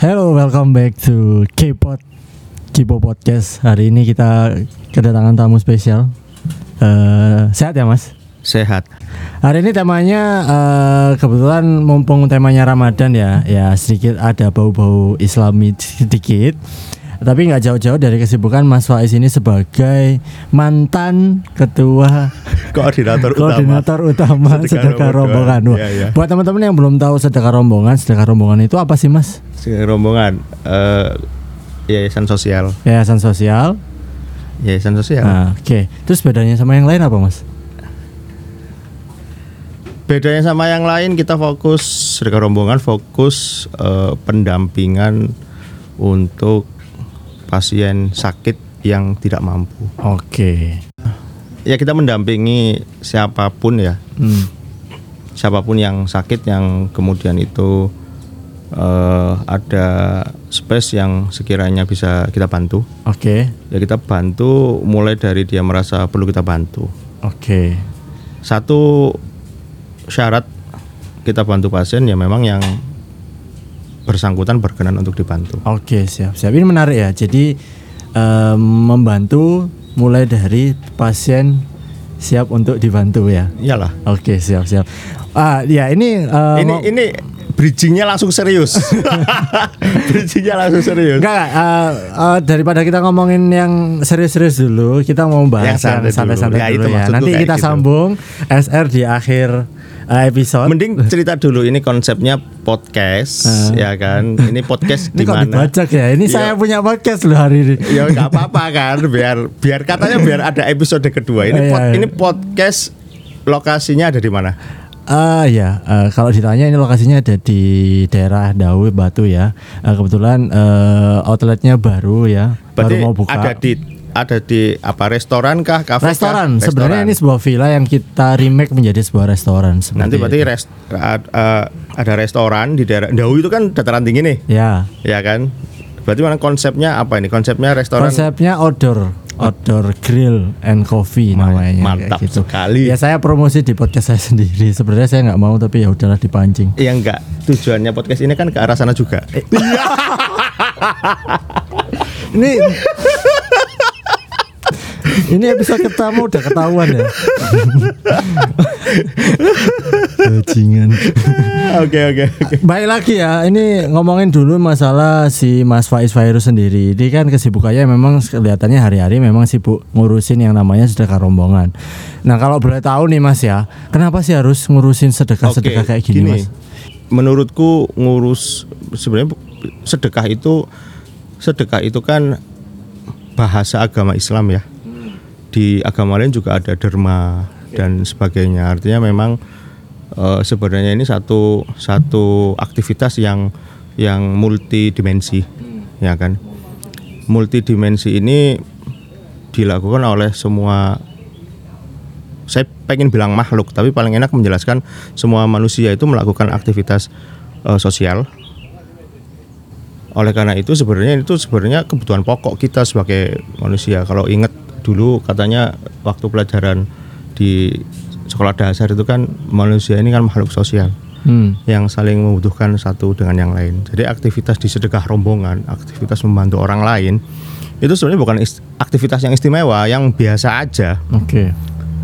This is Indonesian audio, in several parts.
Hello, welcome back to K-pop Kipo Podcast. Hari ini kita kedatangan tamu spesial. Eh, sehat ya, Mas? Sehat. Hari ini temanya eh, kebetulan mumpung temanya Ramadan ya, ya sedikit ada bau-bau Islami sedikit. Tapi nggak jauh-jauh dari kesibukan Mas Faiz ini sebagai mantan ketua Koordinator, koordinator utama, Sedekah sedekah rombongan. Iya, iya. Buat teman-teman yang belum tahu sedekah rombongan, sedekah rombongan itu apa sih, Mas? utama. rombongan eh, yayasan sosial. Yayasan sosial. Yayasan sosial. Nah, Oke, terus bedanya sama yang lain apa, Mas? Bedanya sama yang lain kita fokus sedekah rombongan fokus eh, pendampingan untuk pasien sakit yang tidak mampu. Oke. Ya kita mendampingi siapa pun ya, Hmm. siapa pun yang sakit yang kemudian itu eh, ada space yang sekiranya bisa kita bantu. Oke. Ya kita bantu mulai dari dia merasa perlu kita bantu. Oke. Satu syarat kita bantu pasien ya memang yang bersangkutan berkenan untuk dibantu. Oke, siap. Siap. Ini menarik ya. Jadi em, membantu mulai dari pasien siap untuk dibantu ya. Iyalah. Oke, siap, siap. Ah, ya ini eh, ini ini bridgingnya langsung serius. bridgingnya langsung serius. Enggak, enggak, eh, eh, daripada kita ngomongin yang serius-serius dulu, kita mau bahas Yang yang santai dulu. santai-santai Ya, dulu ya. Nanti kita gitu. sambung SR di akhir episode. Mending cerita dulu ini konsepnya podcast ya kan. Ini podcast ini kok gimana? dibajak ya? Ini Iya. saya punya podcast loh hari ini. ya nggak apa-apa kan biar biar katanya biar ada episode kedua ini Iya, pod- iya. ini podcast lokasinya ada di mana Ah ya, eh, kalau ditanya ini lokasinya ada di daerah Dawe Batu ya. Eh, kebetulan eh, outletnya baru ya, berarti baru mau buka. ada di ada di apa restoran kah kafe kah? restoran. Sebenarnya ini sebuah villa yang kita remake menjadi sebuah restoran. nanti berarti itu. rest, a- ada restoran di daerah Dawu itu kan dataran tinggi nih ya. ya kan berarti mana konsepnya apa ini konsepnya restoran Konsepnya outdoor, outdoor grill and coffee Ma- namanya. mantap gitu. sekali. Ya saya promosi di podcast saya sendiri. Sebenarnya saya nggak mau tapi ya udahlah dipancing. ya enggak tujuannya podcast ini kan ke arah sana juga Ini ini episode pertama udah ketahuan ya. Bajingan. oke oke oke Baik lagi ya, ini ngomongin dulu masalah si Mas Faiz Virus sendiri. Ini kan kesibukannya memang kelihatannya hari-hari memang sibuk ngurusin yang namanya sedekah rombongan. Nah kalau boleh tahu nih Mas ya, kenapa sih harus ngurusin sedekah-sedekah kayak gini, Mas? Menurutku ngurus sebenarnya sedekah itu sedekah itu kan bahasa agama Islam ya. Di agama lain juga ada derma dan sebagainya. Artinya memang eh, sebenarnya ini satu satu aktivitas yang yang multidimensi, ya kan? Multidimensi ini dilakukan oleh semua saya pengen bilang makhluk tapi paling enak menjelaskan semua manusia itu melakukan aktivitas eh, sosial oleh karena itu sebenarnya itu sebenarnya kebutuhan pokok kita sebagai manusia kalau ingat dulu katanya waktu pelajaran di sekolah dasar itu kan manusia ini kan makhluk sosial Hmm. yang saling membutuhkan satu dengan yang lain. Jadi aktivitas di sedekah rombongan, aktivitas membantu orang lain itu sebenarnya bukan aktivitas yang istimewa, yang biasa aja. Oke.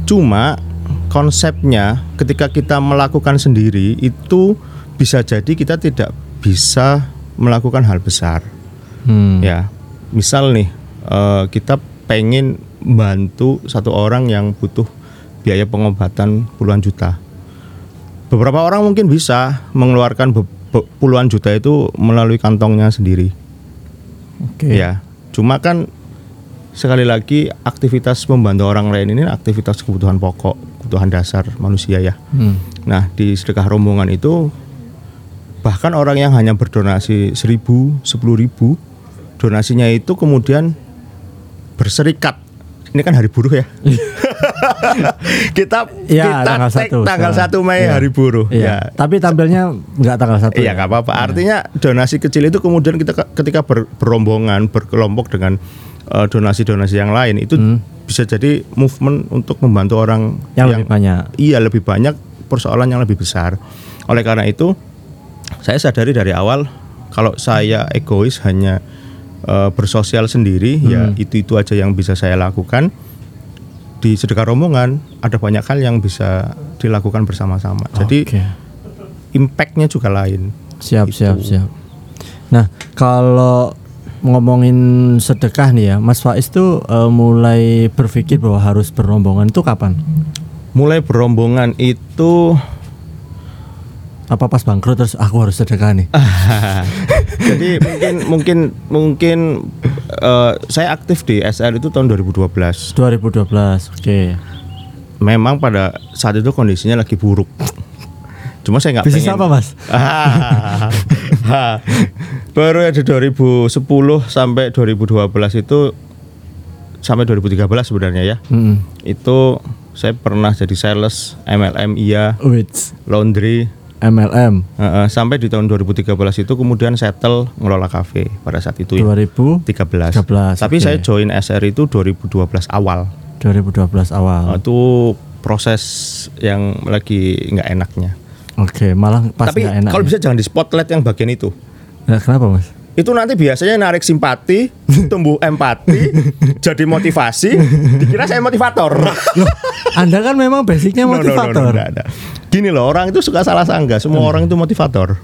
Cuma konsepnya ketika kita melakukan sendiri itu bisa jadi kita tidak bisa melakukan hal besar. Hmm. Ya, misal nih eh, kita pengen bantu satu orang yang butuh biaya pengobatan puluhan juta. Beberapa orang mungkin bisa mengeluarkan puluhan juta itu melalui kantongnya sendiri. Oke. Ya, cuma kan sekali lagi aktivitas membantu orang lain ini aktivitas kebutuhan pokok, kebutuhan dasar manusia ya. Hmm. Nah, di sedekah rombongan itu bahkan orang yang hanya berdonasi seribu, sepuluh ribu, donasinya itu kemudian berserikat. Ini kan hari buruh ya. kita Iya, kita tanggal satu. tanggal 1 Mei Iya. hari buruh. Iya. Ya. Tapi tampilnya nggak tanggal satu. Iya nggak apa-apa. Artinya donasi kecil itu kemudian kita ketika ber- berombongan berkelompok dengan eh, donasi-donasi yang lain itu bisa jadi movement untuk membantu orang Yang lebih banyak. Iya lebih banyak persoalan yang lebih besar. Oleh karena itu saya sadari dari awal kalau saya egois hanya eh, bersosial sendiri ya Hmm. itu itu aja yang bisa saya lakukan di sedekah rombongan ada banyak hal yang bisa dilakukan bersama-sama jadi Oke. impactnya juga lain Siap, Itu. siap, siap. Nah, kalau ngomongin sedekah nih ya, Mas Faiz tuh eh, mulai berpikir bahwa harus berombongan itu kapan? mulai berombongan itu Apa pas bangkrut terus aku harus sedekah nih? jadi mungkin mungkin mungkin eh, saya aktif di SR itu tahun 2012 2012. Oke. memang pada saat itu kondisinya lagi buruk cuma saya nggak Bisnis pengen apa, Mas? Baru ada 2010 sampai 2012 itu sampai 2013 sebenarnya ya Hmm. itu saya pernah jadi sales MLM iya Wits. laundry MLM eh, sampai di tahun 2013 itu kemudian settle ngelola kafe pada saat itu ya 2013 13 tapi oke. saya join SR itu 2012 awal 2012 awal. Eh, itu proses yang lagi nggak enaknya Oke, malah pas tapi enak. kalau ya. bisa jangan di spotlight yang bagian itu Nah, kenapa, Mas? itu nanti biasanya narik simpati, tumbuh empati, jadi motivasi, dikira saya motivator. Loh, Anda kan memang basicnya No, no, no, no, motivator. nggak ada. Gini loh, orang itu suka salah sangka. Semua Hmm. orang itu motivator.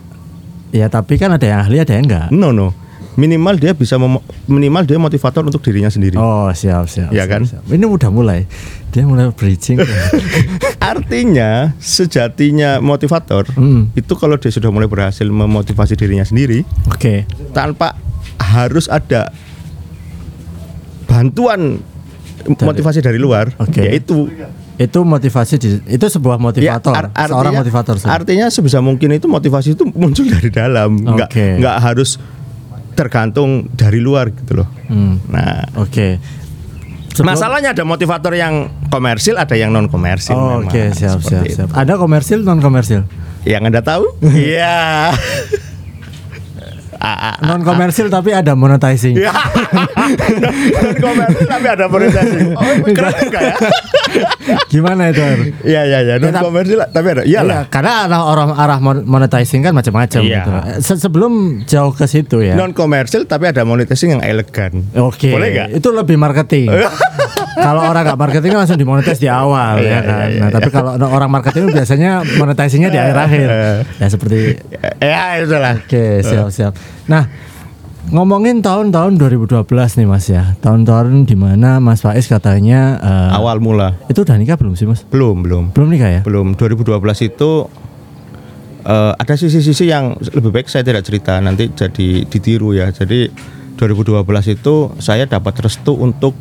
Ya, tapi kan ada yang ahli, ada yang enggak. No, no. Minimal dia bisa minimal dia motivator untuk dirinya sendiri. Oh, siap, siap. Iya siap, kan? siap. Ini udah mulai. Dia mulai bridging. Artinya sejatinya motivator Hmm. itu kalau dia sudah mulai berhasil memotivasi dirinya sendiri Oke. tanpa harus ada bantuan motivasi dari luar, Oke. yaitu Itu motivasi di, itu sebuah motivator, Ya, ar- seorang motivator. sorry. Artinya sebisa mungkin itu motivasi itu muncul dari dalam, nggak Oke. nggak harus tergantung dari luar gitu loh. Hmm, Nah, Oke. Sebelum- masalahnya ada motivator yang komersil, ada yang non komersil. Oh, Oke, siap, siap, siap. Ada komersil, non komersil. Yang anda tahu? Iya. Ah, ah, Non komersil tapi ada monetizing. Ya. non komersil tapi ada monetasi. Oh, keren enggak ya? Gimana itu? Iya iya iya, non komersil tapi ada. Iyalah. Iya, karena arah orang arah mon- monetizing kan macam-macam Iya. gitu. Se- sebelum jauh ke situ ya. Non komersil tapi ada monetasi yang elegan. Oke. Boleh nggak? Itu lebih marketing. kalau orang nggak marketing langsung dimonetize di awal Iya, ya kan. iya, nah, tapi kalau orang marketing biasanya monetizingnya di akhir-akhir. ya seperti Ya itulah. Oke, siap-siap. Nah, ngomongin tahun-tahun 2012 nih Mas ya. Tahun-tahun di mana Mas Faiz katanya eh, Awal mula. itu udah nikah belum sih Mas? Belum, belum. Belum nikah ya? Belum 2012 itu eh, ada sisi-sisi yang lebih baik saya tidak cerita nanti jadi ditiru ya. Jadi 2012 itu saya dapat restu untuk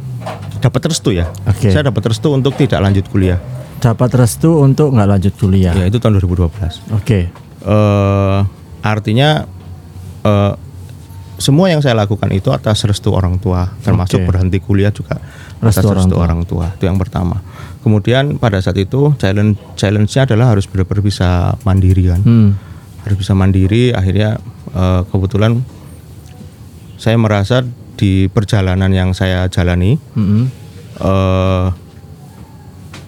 dapat restu ya. Oke. Saya dapat restu untuk tidak lanjut kuliah. Dapat restu untuk nggak lanjut kuliah. Ya itu tahun 2012. Oke. eh artinya eh, semua yang saya lakukan itu atas restu orang tua, termasuk Oke. berhenti kuliah juga Restu atas orang restu tua. orang tua. Itu yang pertama. Kemudian pada saat itu challenge challenge-nya adalah harus benar-benar bisa mandiri kan. Hmm. Harus bisa mandiri. Akhirnya eh, kebetulan saya merasa di perjalanan yang saya jalani Mm-mm. eh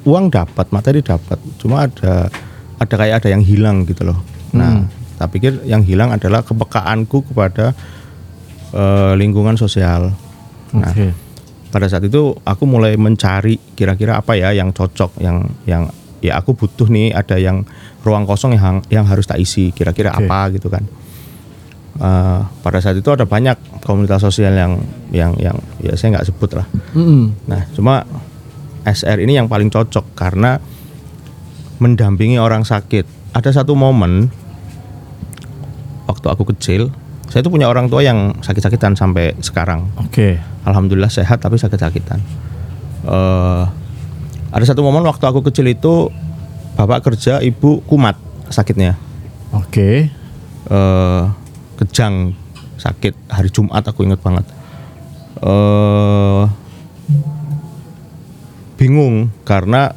uang dapat, materi dapat, cuma ada ada kayak ada yang hilang gitu loh. Nah, tak pikir yang hilang adalah kepekaanku kepada eh, lingkungan sosial. Nah, pada saat itu aku mulai mencari kira-kira apa ya yang cocok, yang yang ya aku butuh nih ada yang ruang kosong yang yang harus tak isi, kira-kira Oke. apa gitu kan. Eh, pada saat itu ada banyak komunitas sosial yang yang yang ya saya nggak sebut lah. Mm-mm. Nah, cuma SR ini yang paling cocok karena mendampingi orang sakit. Ada satu momen waktu aku kecil, saya itu punya orang tua yang sakit-sakitan sampai sekarang. Oke. Alhamdulillah sehat tapi sakit-sakitan. Eh, ada satu momen waktu aku kecil itu bapak kerja, ibu kumat sakitnya. Oke. eh kejang sakit hari Jumat aku ingat banget. eh bingung karena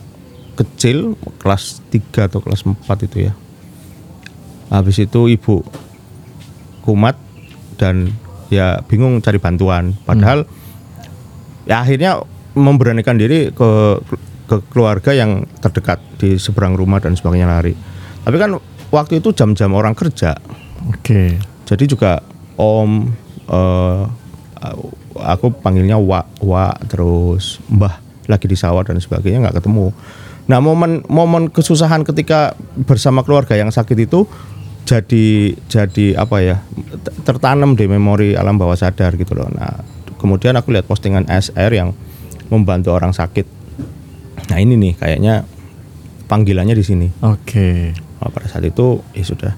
kecil kelas 3 atau kelas 4 itu ya. Habis itu ibu kumat dan ya bingung cari bantuan. Padahal ya akhirnya memberanikan diri ke ke keluarga yang terdekat di seberang rumah dan sebagainya lari. Tapi kan waktu itu jam-jam orang kerja. Oke. Jadi juga om eh, aku panggilnya wa wa terus mbah lagi di sawah dan sebagainya nggak ketemu. Nah momen momen kesusahan ketika bersama keluarga yang sakit itu jadi jadi apa ya tertanam di memori alam bawah sadar gitu loh. Nah kemudian aku lihat postingan SR yang membantu orang sakit. Nah ini nih kayaknya panggilannya di sini. Oke. Nah, pada saat itu ya sudah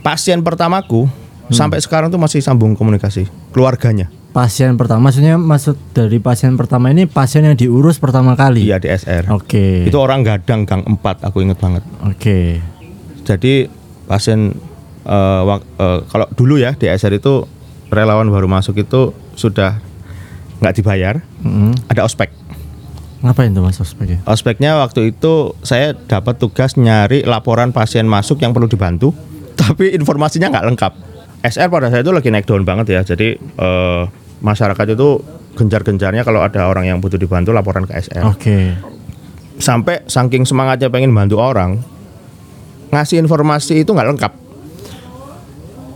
pasien pertamaku sampai sekarang tuh masih sambung komunikasi keluarganya Pasien pertama maksudnya maksud dari pasien pertama ini pasien yang diurus pertama kali. iya di SR Oke. itu orang gadang gang 4 aku inget banget Oke. jadi pasien wak- eh, kalau dulu ya di SR itu relawan baru masuk itu sudah nggak dibayar Mm. ada ospek Ngapain tuh Mas ospeknya? ospeknya waktu itu saya dapat tugas nyari laporan pasien masuk yang perlu dibantu tapi informasinya nggak lengkap. SR pada saat itu lagi naik daun banget ya. Jadi eh, masyarakat itu gencar-gencarnya kalau ada orang yang butuh dibantu laporan ke SR Oke. sampai saking semangatnya pengen bantu orang ngasih informasi itu nggak lengkap.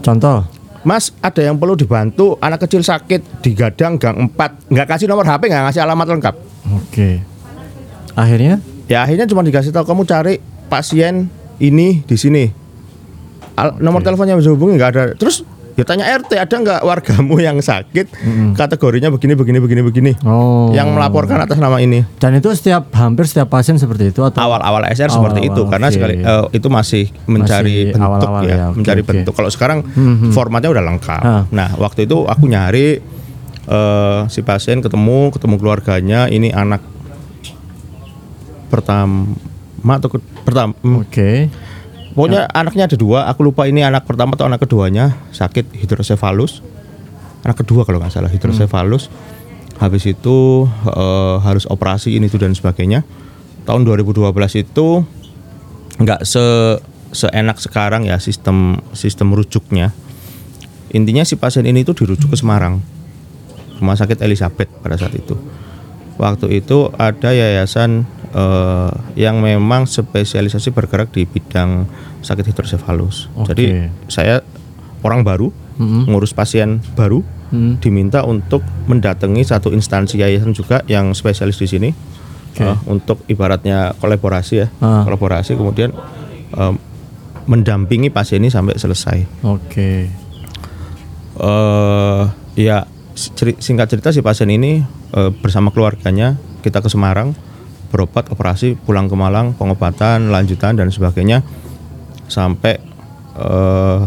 Contoh. Mas ada yang perlu dibantu anak kecil sakit di gadang gang 4 nggak kasih nomor HP nggak ngasih alamat lengkap. Oke. Akhirnya? Ya akhirnya cuma dikasih tahu kamu cari pasien ini di sini Al- nomor teleponnya bisa hubungi nggak ada terus ya tanya RT ada nggak wargamu yang sakit kategorinya begini begini begini begini Oh. yang melaporkan atas nama ini Dan itu setiap hampir setiap pasien seperti itu atau awal-awal SR seperti Awal-awal, itu karena oke. sekali eh, itu masih mencari Masih bentuk awal-awal ya, ya, oke, mencari oke. bentuk. Kalau sekarang Mhm. formatnya udah lengkap. Ah. Nah, waktu itu aku nyari eh, si pasien ketemu, ketemu keluarganya, ini anak pertama atau ke- pertama hmm, Oke. Pokoknya anaknya ada dua, aku lupa ini anak pertama atau anak keduanya sakit hidrosefalus. Anak kedua kalau nggak salah hidrosefalus. Habis itu eh, harus operasi ini itu dan sebagainya. Tahun 2012 itu nggak se seenak sekarang ya sistem sistem rujuknya. Intinya si pasien ini itu dirujuk ke Semarang, rumah sakit Elizabeth pada saat itu. Waktu itu ada yayasan eh, yang memang spesialisasi bergerak di bidang sakit hidrosefalus. Oke. Jadi saya orang baru Mm-mm. ngurus pasien baru Hmm. diminta untuk mendatangi satu instansi yayasan juga yang spesialis di sini Oke. eh, untuk ibaratnya kolaborasi ya, Ah. kolaborasi kemudian eh, mendampingi pasien ini sampai selesai. Oke. eh ya ceri- singkat cerita si pasien ini eh, bersama keluarganya kita ke Semarang berobat operasi pulang ke Malang pengobatan lanjutan dan sebagainya sampai eh,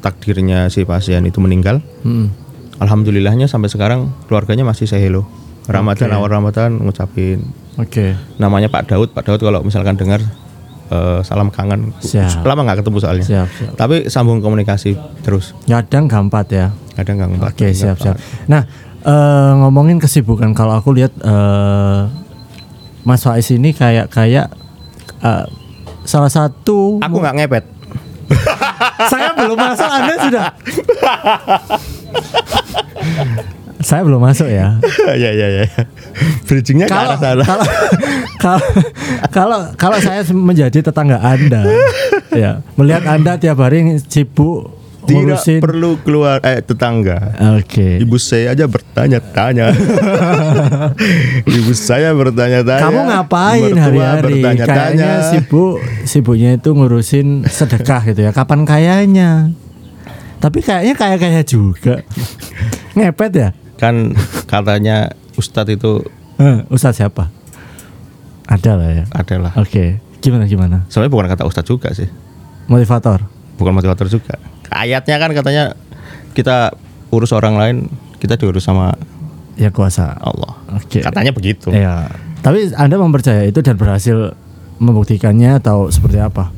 takdirnya si pasien itu meninggal Mm. alhamdulillahnya sampai sekarang keluarganya masih say hello Ramadan Oke. awal Ramadan ngucapin Oke. namanya Pak Daud Pak Daud kalau misalkan dengar eh, salam kangen Siap. lama nggak ketemu soalnya Siap, siap. tapi sambung komunikasi terus Kadang gampat ya. kadang nggak ngembat, Oke, nggak siap, siap. Nah, eh, ngomongin kesibukan kalau aku lihat eh, Mas Faiz ini kayak kayak eh, salah satu aku nggak ngepet. Saya belum masuk Anda sudah. Saya belum masuk ya. Ya ya ya. Bridgingnya ke kalau arah sana kalau kalau kalau kalau saya menjadi tetangga Anda ya melihat Anda tiap hari sibuk tidak ngurusin perlu keluar eh tetangga Oke ibu saya aja bertanya-tanya ibu saya bertanya-tanya Kamu ngapain hari-hari? Kayaknya sibuk sibuknya itu ngurusin sedekah gitu ya. Kapan kayanya? Tapi kayaknya kaya kaya juga. Ngepet ya? kan katanya Ustadz itu Eh, Ustadz siapa? Ada lah ya. adalah Oke. Gimana gimana? sebenarnya bukan kata Ustadz juga sih Motivator. bukan motivator juga ayatnya kan katanya kita urus orang lain kita diurus sama Ya kuasa. Allah Oke. katanya begitu Ya. Tapi Anda mempercayai itu dan berhasil membuktikannya atau seperti apa?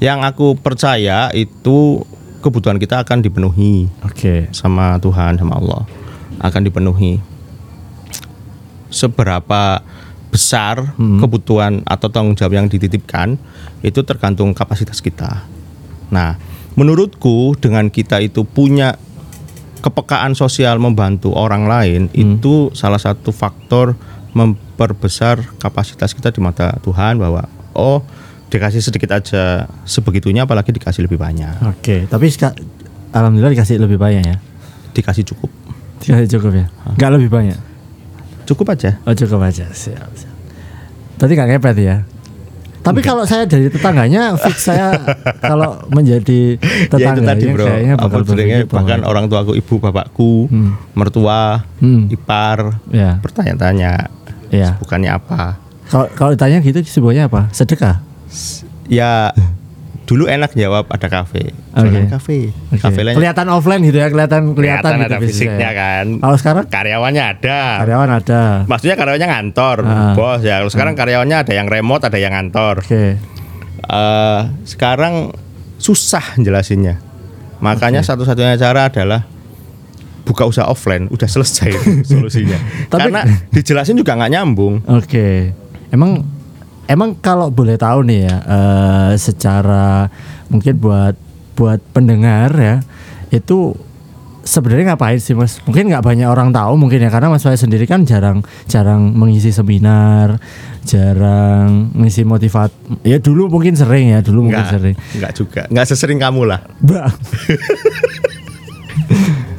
yang aku percaya itu kebutuhan kita akan dipenuhi Oke. sama Tuhan sama Allah akan dipenuhi seberapa besar kebutuhan atau tanggung jawab yang dititipkan itu tergantung kapasitas kita. Nah, menurutku dengan kita itu punya kepekaan sosial membantu orang lain itu salah satu faktor memperbesar kapasitas kita di mata Tuhan bahwa oh dikasih sedikit aja sebegitunya apalagi dikasih lebih banyak. Oke, tapi seka- alhamdulillah dikasih lebih banyak ya. dikasih cukup Dikasih cukup ya. Enggak lebih banyak. cukup aja Oh cukup aja. Siap. siap. Berarti gak ngepet ya. Tapi kalau saya dari tetangganya fix saya kalau menjadi ya itu tadi bro kayaknya bakal bahkan bahwa- orang tuaku ibu bapakku mertua Hmm. ipar ya. bertanya-tanya Ya. bukannya apa Kalau kalau ditanya gitu sebuahnya apa? Sedekah. ya dulu enak jawab ada kafe. Kafe. Kafe Kelihatan offline gitu ya, kelihatan kelihatan, kelihatan gitu ada fisiknya ya. kan. Kalau sekarang? Karyawannya ada. Karyawan ada. maksudnya karyawannya ngantor Ah. bos ya. Kalau sekarang karyawannya ada yang remote ada yang ngantor. Oke. Eh, sekarang susah jelasinnya. Makanya satu-satunya cara adalah buka usaha offline. Udah selesai solusinya. Tapi- karena dijelasin juga nggak nyambung. Oke. Emang emang kalau boleh tahu nih ya, eh, secara mungkin buat buat pendengar ya, itu sebenarnya ngapain sih mas? Mungkin nggak banyak orang tahu mungkin ya karena mas saya sendiri kan jarang jarang mengisi seminar, jarang mengisi motivat. Ya dulu mungkin sering ya, dulu mungkin nggak sering. nggak juga nggak sesering kamu lah.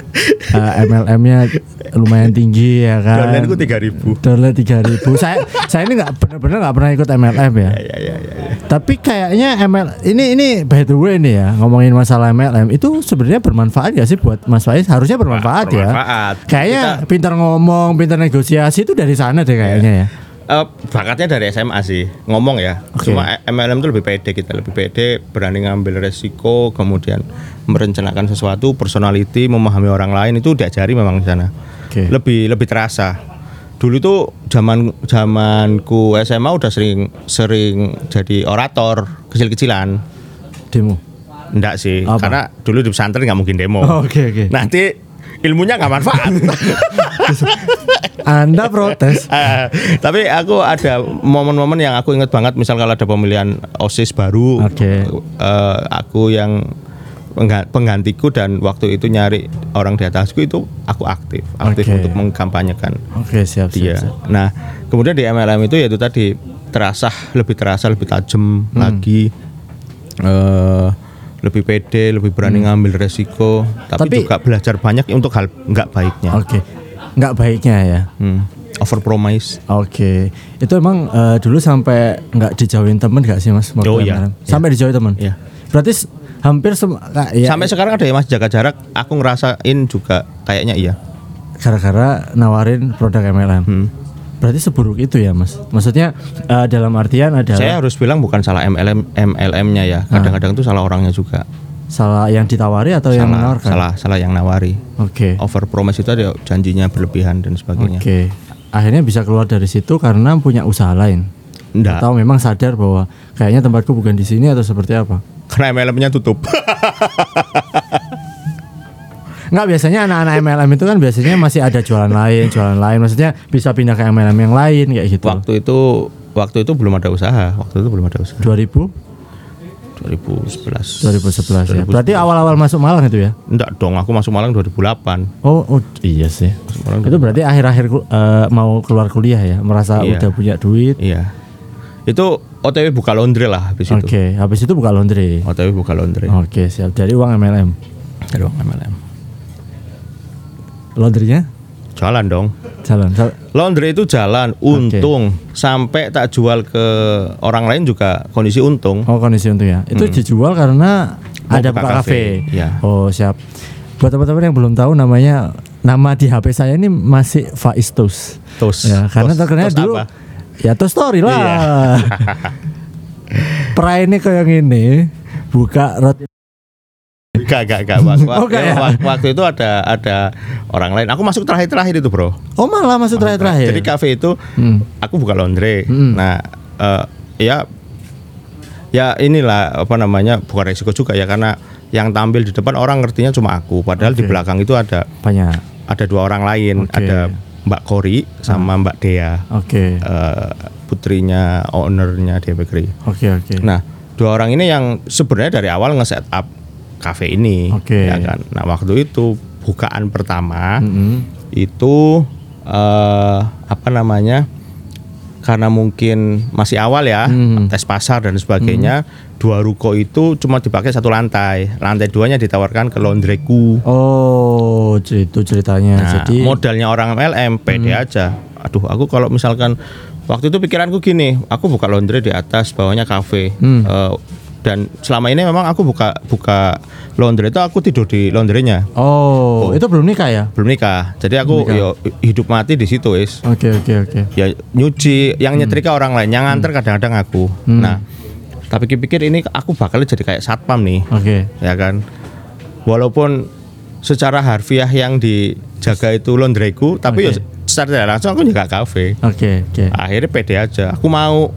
Eh, MLM-nya lumayan tinggi ya kan. downline ku tiga ribu Dolar tiga ribu. saya saya ini nggak benar-benar nggak pernah ikut MLM ya. ya ya ya, ya. Tapi kayaknya ML ini ini by the way nih ya ngomongin masalah MLM itu sebenarnya bermanfaat gak sih buat Mas Faiz? Harusnya bermanfaat, ya. bermanfaat. Kayaknya Kita- pintar ngomong, pintar negosiasi itu dari sana deh kayaknya ya. Eh, bakatnya dari SMA sih ngomong ya Oke. cuma MLM itu lebih pede kita lebih pede berani ngambil resiko kemudian merencanakan sesuatu personality memahami orang lain itu diajari memang di sana Oke. lebih lebih terasa dulu tuh zaman zamanku SMA udah sering sering jadi orator kecil-kecilan Demo. enggak sih Apa? karena dulu di pesantren nggak mungkin demo Oh, Oke oke. nanti ilmunya nggak manfaat Anda protes. Eh, tapi aku ada momen-momen yang aku ingat banget misal kalau ada pemilihan OSIS baru Oke. eh, aku yang pengga- penggantiku dan waktu itu nyari orang di atasku itu aku aktif aktif Oke. untuk mengkampanyekan Oke siap siap. dia siap. nah kemudian di MLM itu yaitu tadi terasa lebih terasa lebih tajam Hmm. lagi eh lebih pede lebih berani ngambil resiko tapi, Hmm. Tapi- juga belajar banyak untuk hal nggak baiknya Oke. Nggak baiknya ya. hmm. over promise Oke, itu emang eh, dulu sampai nggak dijauhin temen gak sih mas? Oh, iya. MLM? Sampai dijauhin temen? Iya. Berarti hampir sem ka- ya, Sampai sekarang ada ya Mas jaga jarak, aku ngerasain juga kayaknya iya. gara-gara nawarin produk MLM. Hmm. Berarti seburuk itu ya mas? Maksudnya eh, dalam artian adalah Saya harus bilang bukan salah MLM MLM-nya ya. Kadang-kadang itu salah orangnya juga. salah yang ditawari atau yang salah, menawarkan? salah, salah yang nawari. Oke, Over promise itu ada janjinya berlebihan dan sebagainya. oke. Akhirnya bisa keluar dari situ karena punya usaha lain. Enggak, Atau memang sadar bahwa kayaknya tempatku bukan di sini atau seperti apa? karena MLM-nya tutup. Nggak biasanya anak-anak MLM itu kan biasanya masih ada jualan lain, jualan lain. Maksudnya bisa pindah ke MLM yang lain kayak gitu. waktu itu waktu itu belum ada usaha. Waktu itu belum ada usaha. 2000 2011 ya. 2011. Berarti awal-awal masuk Malang itu ya? Enggak dong, aku masuk Malang 2008. Oh, oh iya sih. Masuk Malang Itu berarti akhir-akhir eh, mau keluar kuliah ya, merasa Iya. udah punya duit. Iya. Itu OTW buka laundry lah habis itu. Oke, habis itu buka laundry. OTW buka laundry. Oke, siap. Dari uang MLM. Dari uang MLM. Laundrynya Jalan dong. jalan. Laundry itu jalan, untung sampai tak jual ke orang lain juga kondisi untung. Oh, kondisi untuk ya. Itu dijual karena Mau ada buka kafe. iya. Oh, siap. Buat teman-teman yang belum tahu namanya nama di HP saya ini masih Faiz Tos. Tos. Ya, karena Tos- terkenal tos dulu apa? ya Toy Story lah. Iya. Prai ini kayak gini buka roti Gak, gak, gak. Wak- wak- Oh, ya? wak- Waktu itu ada ada orang lain. Aku masuk terakhir-terakhir itu, Bro. Oh malah masuk terakhir-terakhir. Jadi kafe itu Hmm. aku buka laundry. Hmm. Nah, eh, ya ya inilah apa namanya bukan resiko juga ya karena yang tampil di depan orang ngertinya cuma aku padahal di Oke. belakang itu ada banyak. ada dua orang lain Oke. ada Mbak Kori sama Mbak Dea Oke. eh, putrinya ownernya Dea Bakery Oke oke. nah dua orang ini yang sebenarnya dari awal nge-set up kafe ini Oke. ya kan nah waktu itu bukaan pertama Mm-mm. itu eh apa namanya karena mungkin masih awal ya Hmm. tes pasar dan sebagainya dua ruko itu cuma dipakai satu lantai lantai duanya ditawarkan ke laundryku Oh, itu ceritanya. nah, Jadi modalnya orang MLM pede aja aduh aku kalau misalkan waktu itu pikiranku gini aku buka laundry di atas bawahnya kafe Hmm. Eh, dan selama ini memang aku buka buka laundry itu aku tidur di laundrynya. Oh, itu belum nikah ya? belum nikah. Jadi aku yo hidup mati di situ is Oke, oke, oke. ya nyuci yang nyetrika orang lain yang nganter kadang-kadang aku. Hmm. nah tapi pikir ini aku bakal jadi kayak satpam nih. Oke. ya kan? Walaupun secara harfiah yang dijaga itu laundryku tapi ya Oke. secara tidak langsung aku juga kafe. Oke, oke. akhirnya pede aja. Aku mau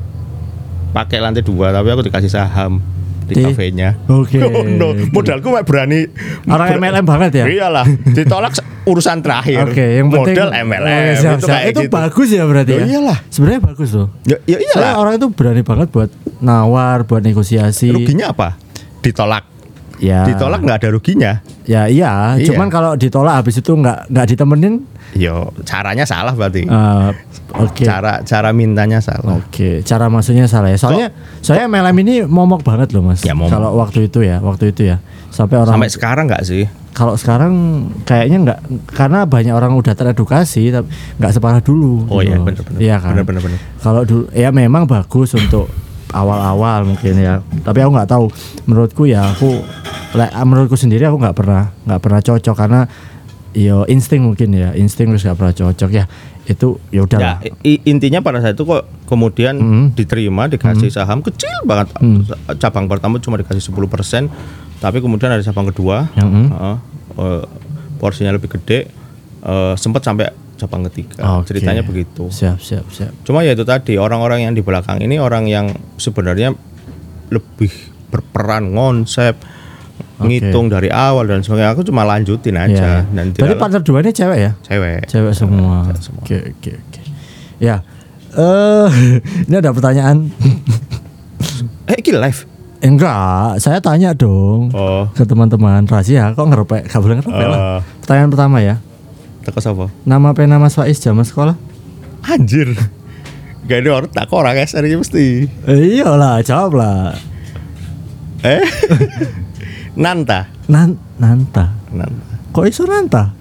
pakai lantai dua tapi aku dikasih saham di, Di- kafenya Oke. oh no modalku mak berani Orang MLM banget ya? iyalah ditolak urusan terakhir Oke, yang penting modal MLM Oke, siap, itu siap. Itu gitu bagus ya berarti Oh, ya? iyalah. Sebenarnya bagus loh. ya, ya iyalah Soalnya orang itu berani banget buat nawar, buat negosiasi. ruginya apa ditolak Ya. ditolak nggak ada ruginya Ya iya, Iya. cuman kalau ditolak habis itu nggak nggak ditemenin, yo caranya salah berarti eh, oke. cara cara mintanya salah Oke, cara masuknya salah ya. Soalnya saya MLM ini momok banget loh mas. Ya, momok. Kalau waktu itu ya, waktu itu ya, sampai orang. sampai sekarang nggak sih Kalau sekarang kayaknya nggak, karena banyak orang udah teredukasi, tapi nggak separah dulu. oh gitu iya loh. benar-benar Iya kan. benar-benar Kalau dulu, ya memang bagus untuk awal-awal mungkin ya. Tapi aku nggak tahu. Menurutku ya aku, menurutku sendiri aku nggak pernah nggak pernah cocok karena yo insting mungkin ya, insting terus nggak pernah cocok ya. Itu ya udah ya i- intinya pada saat itu kok kemudian Hmm. diterima dikasih saham kecil banget Hmm. cabang pertama cuma dikasih 10% tapi kemudian ada cabang kedua hmm. Heeh. Eh, porsinya lebih gede eh, sempat sampai cabang ketiga Oke. ceritanya begitu Siap, siap, siap. Cuma ya itu tadi orang-orang yang di belakang ini orang yang sebenarnya lebih berperan konsep ngitung dari awal dan sebagainya. Aku cuma lanjutin aja Ya. dan tidak partner dua ini cewek ya? cewek. Cewek semua. Oke, oke, oke. Ya. Eh, ini ada pertanyaan. Eh, ini live. Enggak, saya tanya dong Oh. ke teman-teman rahasia. Kok ngerepek? Gak boleh ngerepek lah. Eh, Pertanyaan pertama ya. Teko sapa? Nama pena Mas Faiz zaman sekolah? Anjir. Gak ada orang tak orang SR ini mesti. Eh, iyalah, jawab lah. Eh? Nanta. Nan Nanta. Nanta. Kok iso Nanta?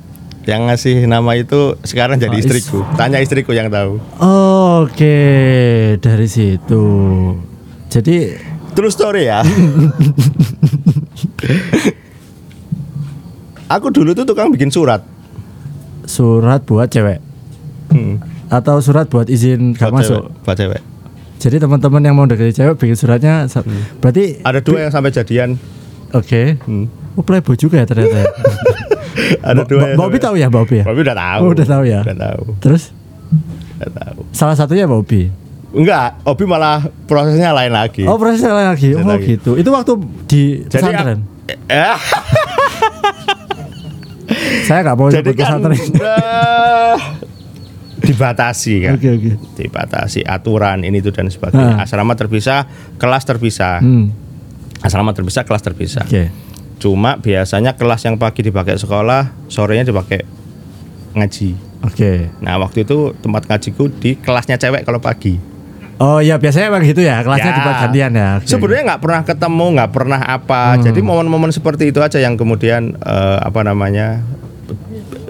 Yang ngasih nama itu sekarang jadi Faiz. istriku. Tanya istriku yang tahu. Oke, dari situ. Jadi True story ya. Aku dulu tuh tukang bikin surat. Surat buat cewek Hmm. atau surat buat izin gak Buat masuk. cewek, buat cewek. Jadi teman-teman yang mau deketi cewek bikin suratnya sa- berarti Ada dua yang sampai jadian. oke. Hmm. Oh playboy juga ya ternyata. ya. Ada dua sampai- tahu ya Obi ya? Obi udah tahu. Oh, udah tahu ya? Udah tahu. Terus Udah tahu. salah satunya Obi. Enggak, Obi malah prosesnya lain lagi. Oh prosesnya lain lagi. Lain Oh lagi. gitu. Itu waktu di Jadi pesantren. Eh, Saya nggak mau jadi kan eh, dibatasi kan. Oke oke. Dibatasi aturan ini itu dan sebagainya. Ah. Asrama terpisah, kelas terpisah. Hmm. Asrama terpisah, kelas terpisah. Oke. Cuma biasanya kelas yang pagi dipakai sekolah, sorenya dipakai ngaji. Oke. Nah waktu itu tempat ngajiku di kelasnya cewek kalau pagi. Oh iya biasanya emang gitu ya kelasnya Ya. dibuat gantian ya. Oke. Sebenarnya nggak pernah ketemu, nggak pernah apa. Hmm. Jadi momen-momen seperti itu aja yang kemudian eh, apa namanya,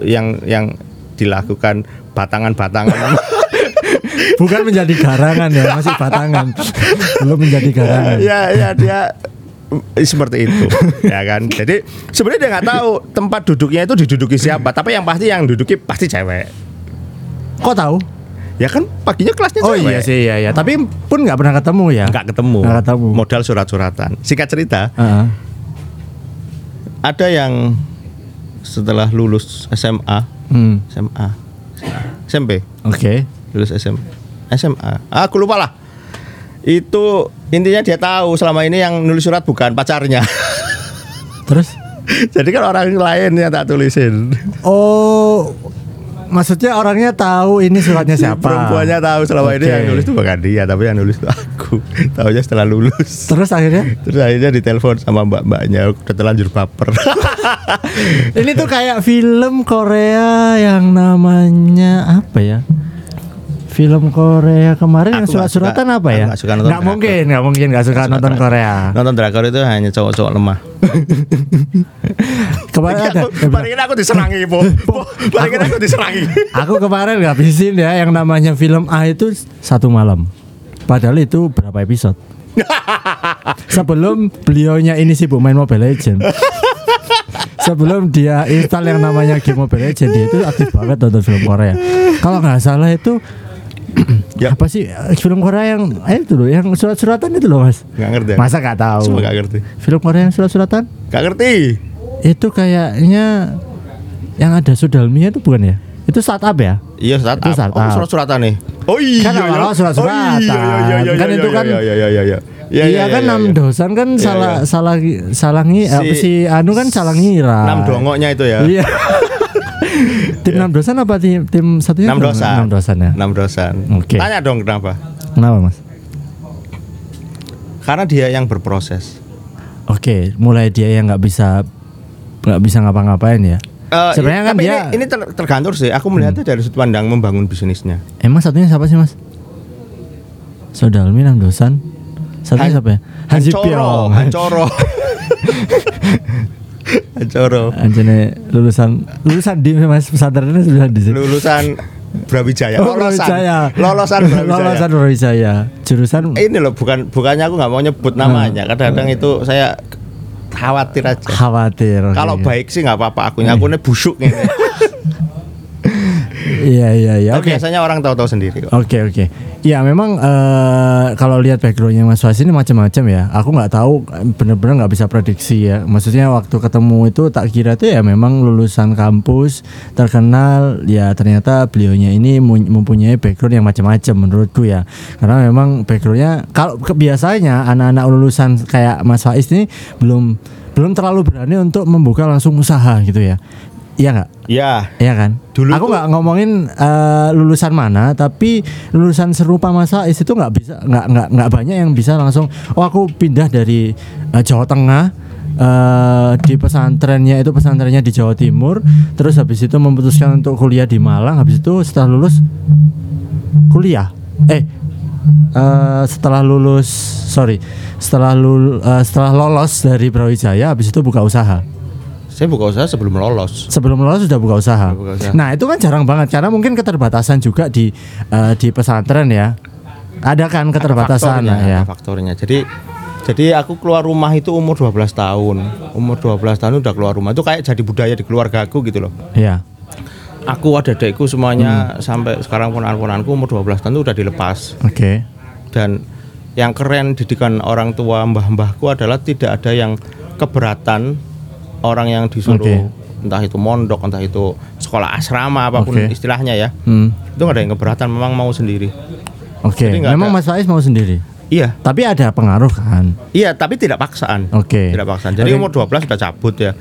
yang yang dilakukan batangan-batangan. bukan menjadi garangan ya masih batangan belum menjadi garangan. ya ya dia seperti itu ya kan jadi sebenarnya dia nggak tahu tempat duduknya itu diduduki siapa tapi yang pasti yang duduki pasti cewek Kok tahu? ya kan paginya kelasnya Oh cewek iya sih iya ya. Tapi pun nggak pernah ketemu ya. nggak ketemu. Nggak ketemu. modal surat-suratan singkat cerita Heeh. ada yang setelah lulus SMA Hmm. SMA SMP Oke. lulus SM, SMA ah, aku lupa lah. Itu intinya dia tahu selama ini yang nulis surat bukan pacarnya. Terus? jadi kan orang lain yang tak tulisin. Oh, maksudnya orangnya tahu ini suratnya siapa? perempuannya tahu selama ini Oke. yang nulis itu bukan dia tapi yang nulis itu aku tahunya setelah lulus Terus akhirnya? terus akhirnya ditelepon sama mbak-mbaknya udah terlanjur baper ini tuh kayak film Korea yang namanya apa ya? Film Korea kemarin yang Aku surat-suratan apa aku ya? nggak suka nonton drakor. mungkin, nggak mungkin nggak suka nonton Korea. Nonton drakor itu hanya cowok-cowok lemah. Kemarin ada. Paling ini aku diserangi. Po, Paling ini aku diserangi. Aku kemarin ngabisin ya yang namanya film A itu satu malam. Padahal itu berapa episode? Sebelum beliaunya ini sibuk main Mobile Legend. Sebelum dia install yang namanya game Mobile Legend dia itu aktif banget nonton film Korea. Kalau nggak salah itu Ya. apa sih eh, film Korea yang eh, itu loh yang surat-suratan itu loh mas. Nggak ngerti. ya? Masa nggak tahu? Semua nggak ngerti. Film Korea yang surat-suratan Nggak ngerti. itu kayaknya yang ada Sudalminya itu bukan ya? Itu startup ya? Iya, startup. Itu startup. Oh, surat-suratan nih. Oh iya. Kan awal-awal iya. surat-suratan. Oh, iya, iya, iya, Kan iya, itu iya, kan- Iya, iya, iya, iya. Iya, Iya kan enam dosan kan Iya, salah iya. salah salah ngi Si- apa si Anu kan salah ngira. Enam dongoknya itu ya. Iya. tim enam dosan apa tim tim satunya? Enam dosan. Enam dosan ya. Enam dosan. Oke. Tanya dong kenapa? Kenapa mas? Karena dia yang berproses. Oke, mulai dia yang nggak bisa nggak bisa ngapa-ngapain ya. Eh, Sebenarnya kan dia- Hmm. ini, ini ter- tergantung sih. Aku melihatnya dari sudut pandang membangun bisnisnya. Emang satunya siapa sih mas? Sodalmi enam dosan. Satunya Han- siapa ya? Hancoro. Hancoro. Hancoro. Anjene lulusan lulusan di mas pesantrennya lulusan di sini. Lulusan Brawijaya. Oh, Lolosan. Brawijaya. Lolosan Brawijaya. Lolosan Brawijaya. Jurusan Ini loh bukan bukannya aku nggak mau nyebut namanya. Kadang-kadang itu saya khawatir aja. khawatir. Kalau baik sih nggak apa-apa. Akunya akunya busuk ini. Iya iya iya. Oke. biasanya orang tahu-tahu sendiri kok. Oke oke. Ya memang eh, kalau lihat backgroundnya Mas Fas ini macam-macam ya. Aku nggak tahu bener-bener nggak bisa prediksi ya. Maksudnya waktu ketemu itu tak kira tuh ya memang lulusan kampus terkenal. Ya ternyata beliaunya ini mempunyai background yang macam-macam menurutku ya. Karena memang backgroundnya kalau ke- biasanya anak-anak lulusan kayak Mas Faiz ini belum belum terlalu berani untuk membuka langsung usaha gitu ya. Iya nggak? Ya, Iya kan? Dulu aku nggak ngomongin eh, lulusan mana, tapi lulusan serupa Mas Faiz itu nggak bisa, nggak nggak nggak banyak yang bisa langsung. Oh aku pindah dari eh, Jawa Tengah eh, di pesantrennya itu pesantrennya di Jawa Timur, terus habis itu memutuskan untuk kuliah di Malang, habis itu setelah lulus kuliah, eh eh, setelah lulus, sorry, setelah lul, eh, setelah lolos dari Brawijaya, habis itu buka usaha. Saya buka usaha sebelum lolos. Sebelum lolos sudah buka usaha. Sudah buka usaha. Nah itu kan jarang banget karena mungkin keterbatasan juga di eh, di pesantren ya. Ada kan keterbatasan faktornya, ya. ada faktornya. Jadi jadi aku keluar rumah itu umur 12 tahun. Umur 12 tahun udah keluar rumah. Itu kayak jadi budaya di keluarga aku gitu loh. Iya. Aku ada adekku Hmm. semuanya sampai sekarang ponakan-ponanku umur 12 tahun itu udah dilepas. Oke. Dan yang keren didikan orang tua mbah-mbahku adalah tidak ada yang keberatan orang yang disuruh Oke. entah itu mondok, entah itu sekolah asrama apa pun Oke. istilahnya ya. Hmm. Itu nggak ada yang keberatan, memang mau sendiri. Oke. Nggak Memang ada- Mas Faiz mau sendiri. Iya, Tapi ada pengaruh kan. Iya, tapi tidak paksaan. Oke. Tidak paksaan. Jadi Oke. umur 12 sudah cabut ya.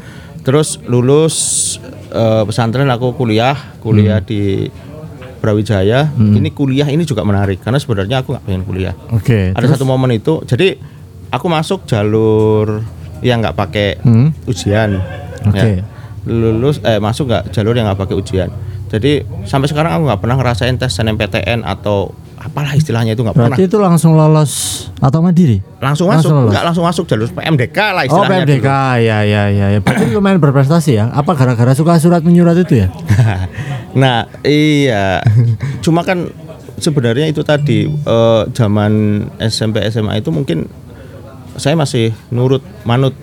Terus lulus eh, pesantren aku kuliah, kuliah Hmm. di Brawijaya. Ini kuliah ini juga menarik karena sebenarnya aku nggak pengen kuliah. Oke. Ada terus- satu momen itu, jadi aku masuk jalur yang nggak pakai Hmm. ujian. Oke. Ya. Lulus eh masuk nggak jalur yang nggak pakai ujian. Jadi sampai sekarang aku nggak pernah ngerasain tes SNMPTN atau apalah istilahnya itu nggak pernah. Berarti itu langsung lolos atau mandiri? Langsung langsung masuk, nggak langsung masuk jalur PMDK lah Oh istilahnya. PMDK ya ya ya ya. Berarti lumayan berprestasi ya. Apa gara-gara suka surat menyurat itu ya? nah iya cuma kan sebenarnya itu tadi eh, zaman SMP SMA itu mungkin saya masih nurut manut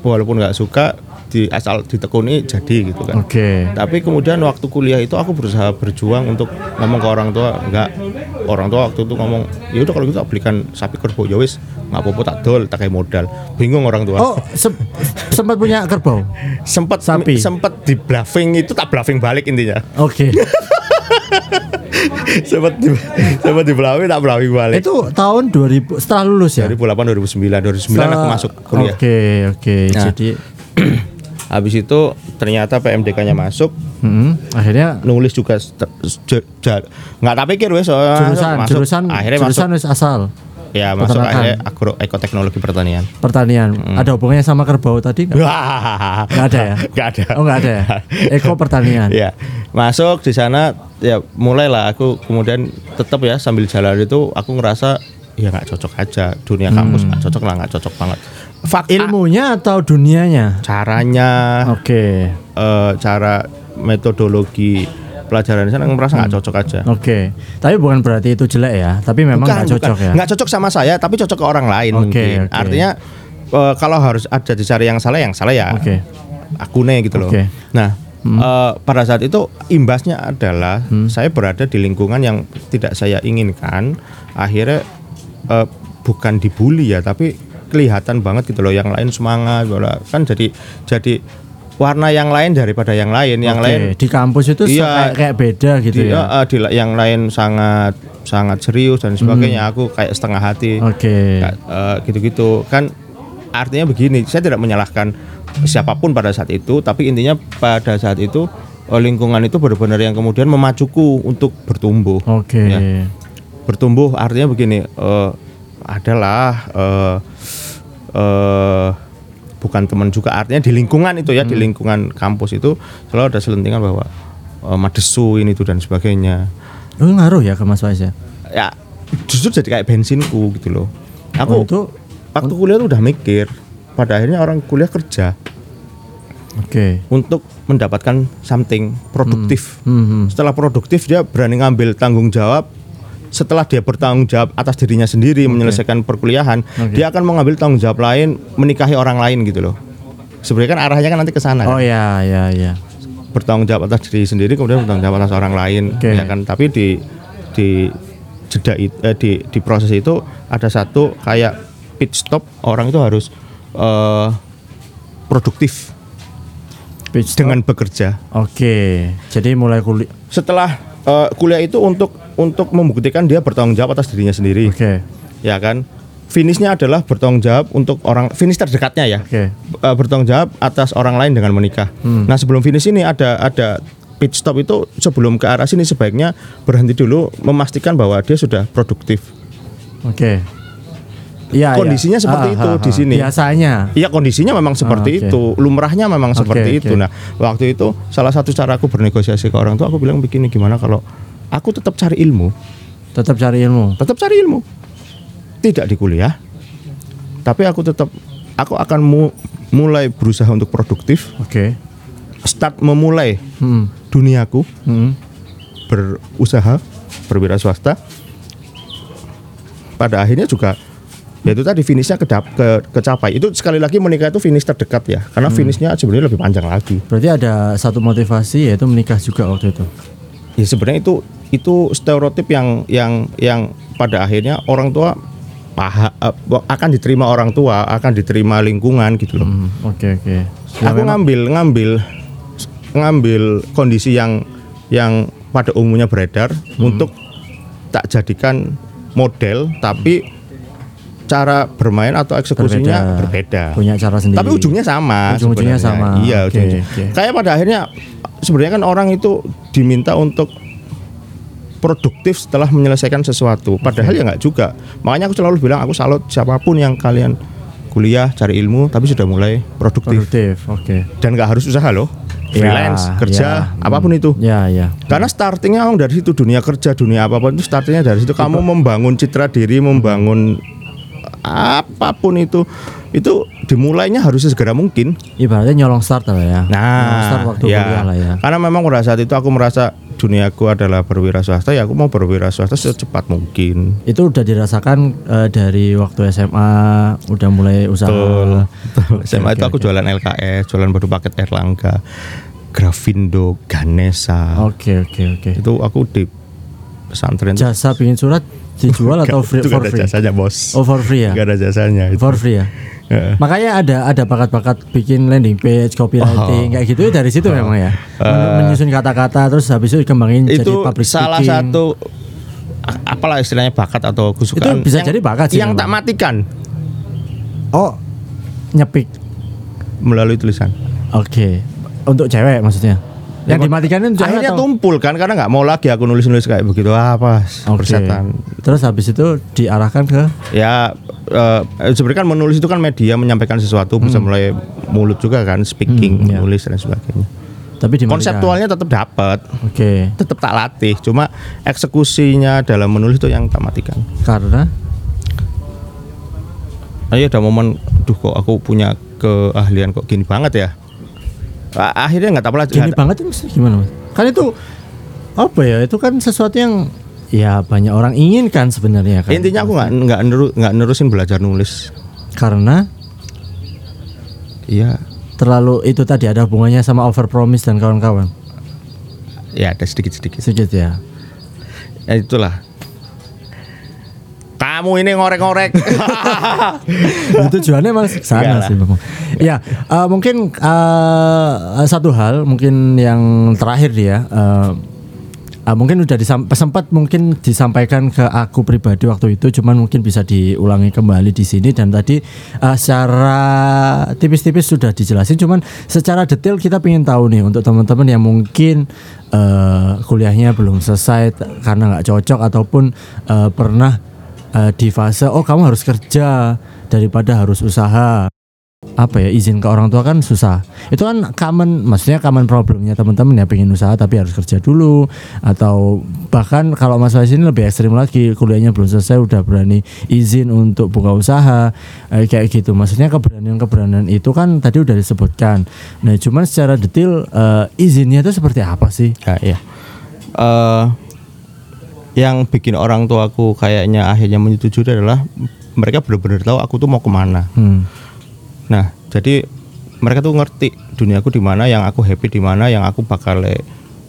walaupun nggak suka di asal ditekuni jadi gitu kan Oke. tapi kemudian waktu kuliah itu aku berusaha berjuang untuk ngomong ke orang tua enggak orang tua waktu itu ngomong ya udah kalau gitu tak belikan sapi kerbau ya wis nggak apa-apa tak dol tak kayak modal bingung orang tua Oh se- sempat punya kerbau. sempat sapi. sempat di bluffing itu tak bluffing balik intinya Oke. sempat di sempat di bluffing tak bluffing balik itu tahun 2000 setelah lulus ya? 2008 2009 2009 aku Setelah- masuk kuliah Oke oke. Nah. Jadi habis itu ternyata PMDK-nya masuk mm, akhirnya nulis juga nggak tak pikir wes jurusan masuk. jurusan akhirnya jurusan wis asal. masuk ya masuk akhirnya agro ekoteknologi pertanian. Pertanian. Ada hubungannya sama kerbau tadi nggak? Ada ya? Nggak ada. Oh nggak ada ya. Eko pertanian. ya masuk di sana ya mulailah aku kemudian tetap ya sambil jalan itu aku ngerasa ya nggak cocok aja dunia kampus nggak cocok lah nggak cocok banget fakta Ilmunya atau dunianya? caranya Oke. eh, cara metodologi pelajaran di sana merasa nggak cocok aja Oke. Tapi bukan berarti itu jelek ya. Tapi memang nggak cocok bukan. ya. nggak cocok sama saya tapi cocok ke orang lain Oke, mungkin oke. artinya eh, kalau harus ada dicari yang salah yang salah ya Oke. aku nih gitu loh Oke. Nah eh, pada saat itu imbasnya adalah Hmm. saya berada di lingkungan yang tidak saya inginkan akhirnya eh, bukan dibully ya tapi kelihatan banget gitu loh yang lain semangat bola. kan jadi jadi warna yang lain daripada yang lain yang Oke. lain di kampus itu Iya. kayak, kayak beda gitu di, ya. eh, di yang lain sangat sangat serius dan sebagainya aku kayak setengah hati Hmm. Oke. Nggak, eh, gitu-gitu kan artinya begini saya tidak menyalahkan siapa pun pada saat itu tapi intinya pada saat itu eh, lingkungan itu benar-benar yang kemudian memacuku untuk bertumbuh Oke. Ya. bertumbuh artinya begini eh, adalah eh, eh, bukan teman juga artinya di lingkungan itu ya di lingkungan kampus itu selalu ada selentingan bahwa eh, madesu ini itu dan sebagainya Oh, ngaruh ya ke Mas Faiz ya? ya justru jadi kayak bensinku gitu loh Oh, aku itu waktu kuliah tuh udah mikir pada akhirnya orang kuliah kerja oke. untuk mendapatkan something produktif Hmm, hmm. setelah produktif dia berani ngambil tanggung jawab setelah dia bertanggung jawab atas dirinya sendiri menyelesaikan perkuliahan Oke. dia akan mengambil tanggung jawab lain menikahi orang lain gitu loh sebenarnya kan arahnya kan nanti ke sana Oh kan? ya, ya, ya. bertanggung jawab atas diri sendiri kemudian bertanggung jawab atas orang lain Oke. ya kan tapi di di jeda eh, di di proses itu ada satu kayak pit stop orang itu harus eh, produktif Pitch stop. dengan bekerja Oke. Jadi mulai kuliah. setelah eh, kuliah itu untuk untuk membuktikan dia bertanggung jawab atas dirinya sendiri Oke. ya kan finishnya adalah bertanggung jawab untuk orang finish terdekatnya ya Oke. Eh, bertanggung jawab atas orang lain dengan menikah. Hmm. Nah sebelum finish ini ada ada pit stop itu sebelum ke arah sini sebaiknya berhenti dulu memastikan bahwa dia sudah produktif. Oke. Iya, iya. Kondisinya seperti itu di sini. Biasanya. Iya kondisinya memang seperti Ah, oke. itu, lumrahnya memang Oke, seperti oke. itu. Nah waktu itu salah satu cara aku bernegosiasi ke orang tua aku bilang begini gimana kalau aku tetap cari ilmu, Tetap cari ilmu. tetap cari ilmu, tidak di kuliah, tapi aku tetap aku akan mu- mulai berusaha untuk produktif, Oke. start memulai Hmm. duniaku Hmm. berusaha berwira swasta pada akhirnya juga ya itu tadi finishnya kedap, ke, kecapai itu sekali lagi menikah itu finish terdekat ya karena finishnya sebenarnya lebih panjang lagi Berarti ada satu motivasi yaitu menikah juga waktu itu. ya sebenarnya itu itu stereotip yang yang yang pada akhirnya orang tua paha, eh, akan diterima orang tua akan diterima lingkungan gitu loh Hmm, Oke oke. Ya, aku memang- ngambil ngambil ngambil kondisi yang yang pada umumnya beredar Hmm. untuk tak jadikan model tapi cara bermain atau eksekusinya berbeda. Punya cara sendiri. Tapi ujungnya sama. Ujung-ujungnya sebenarnya. sama. Iya, ujung-ujung. oke. Kayak pada akhirnya sebenarnya kan orang itu diminta untuk produktif setelah menyelesaikan sesuatu. Padahal ya nggak juga. Makanya aku selalu bilang aku salut siapa pun yang kalian kuliah cari ilmu tapi sudah mulai produktif produktif. Oke. dan nggak harus usaha loh. Ya, Freelance, kerja, ya. apa pun itu. Ya ya. Karena startingnya dari situ dunia kerja, dunia apa pun itu startingnya dari situ. Kamu membangun citra diri, membangun apa pun itu, itu dimulainya harus segera mungkin. Ibaratnya nyolong start lah ya. nyolong start Nah, waktu ya. kuliah lah ya. Karena memang pada saat itu aku merasa duniaku adalah berwira swasta, ya aku mau berwira swasta secepat mungkin. Itu udah dirasakan eh, dari waktu SMA, udah mulai usaha. Betul. SMA itu oke, aku oke. jualan LKS, jualan baru paket Erlangga, Grafindo, Ganesha. Oke oke oke. Itu aku di pesantren itu Jasa bikin surat dijual atau free, itu for ada free? jasanya bos. Oh for free ya? Gak ada jasanya itu. For free ya? Heeh. Makanya ada ada bakat-bakat bikin landing page, copywriting kayak gitu dari situ memang ya. Men- menyusun kata-kata terus habis itu dikembangin jadi itu public salah speaking. satu apalah istilahnya bakat atau kesukaan bisa yang- jadi bakat sih yang tak memang. matikan Oh, nyepik. melalui tulisan Oke. Untuk cewek maksudnya. Yang dimatikan itu akhirnya atau- tumpul kan karena nggak mau lagi aku nulis nulis kayak begitu. Apa Oke. persetan Terus habis itu diarahkan ke? Ya eh, sebenarnya kan menulis itu kan media menyampaikan sesuatu bisa mulai mulut juga kan speaking Hmm, iya. menulis dan sebagainya. Tapi dimatikan. konseptualnya tetap dapat Oke. tetap tak latih cuma eksekusinya dalam menulis itu yang tak matikan. Karena? Ayo ada momen duh kok aku punya keahlian kok gini banget ya akhirnya nggak tahu lah gini banget itu gimana mas? Kan itu apa ya? Itu kan sesuatu yang ya banyak orang inginkan sebenarnya kan. intinya aku nggak nggak neru- nggak nerusin belajar nulis karena iya terlalu itu tadi ada hubungannya sama overpromise dan kawan-kawan. ya ada sedikit sedikit Sedikit ya. ya itulah kamu ini ngorek-ngorek itu tujuannya malah sana sih memang. Ya, eh, mungkin eh, satu hal mungkin yang terakhir dia eh, eh, mungkin udah sempat mungkin disampaikan ke aku pribadi waktu itu cuman mungkin bisa diulangi kembali di sini dan tadi eh, secara tipis-tipis sudah dijelasin cuman secara detail kita ingin tahu nih untuk teman-teman yang mungkin eh, kuliahnya belum selesai karena nggak cocok ataupun eh, pernah eh, di fase oh kamu harus kerja daripada harus usaha. Apa ya izin ke orang tua kan susah. Itu kan common maksudnya common problemnya teman-teman ya pengen usaha tapi harus kerja dulu. Atau bahkan kalau Mas Faiz ini lebih ekstrim lagi kuliahnya belum selesai udah berani izin untuk buka usaha eh, kayak gitu. Maksudnya keberanian-keberanian itu kan tadi udah disebutkan. Nah cuman secara detail eh, izinnya itu seperti apa sih? Ya iya. Eh, yang bikin orang tuaku kayaknya akhirnya menyetujui adalah mereka benar-benar tahu aku tuh mau ke mana. Hmm. Nah, jadi mereka tuh ngerti duniaku di mana, yang aku happy di mana, yang aku bakal eh,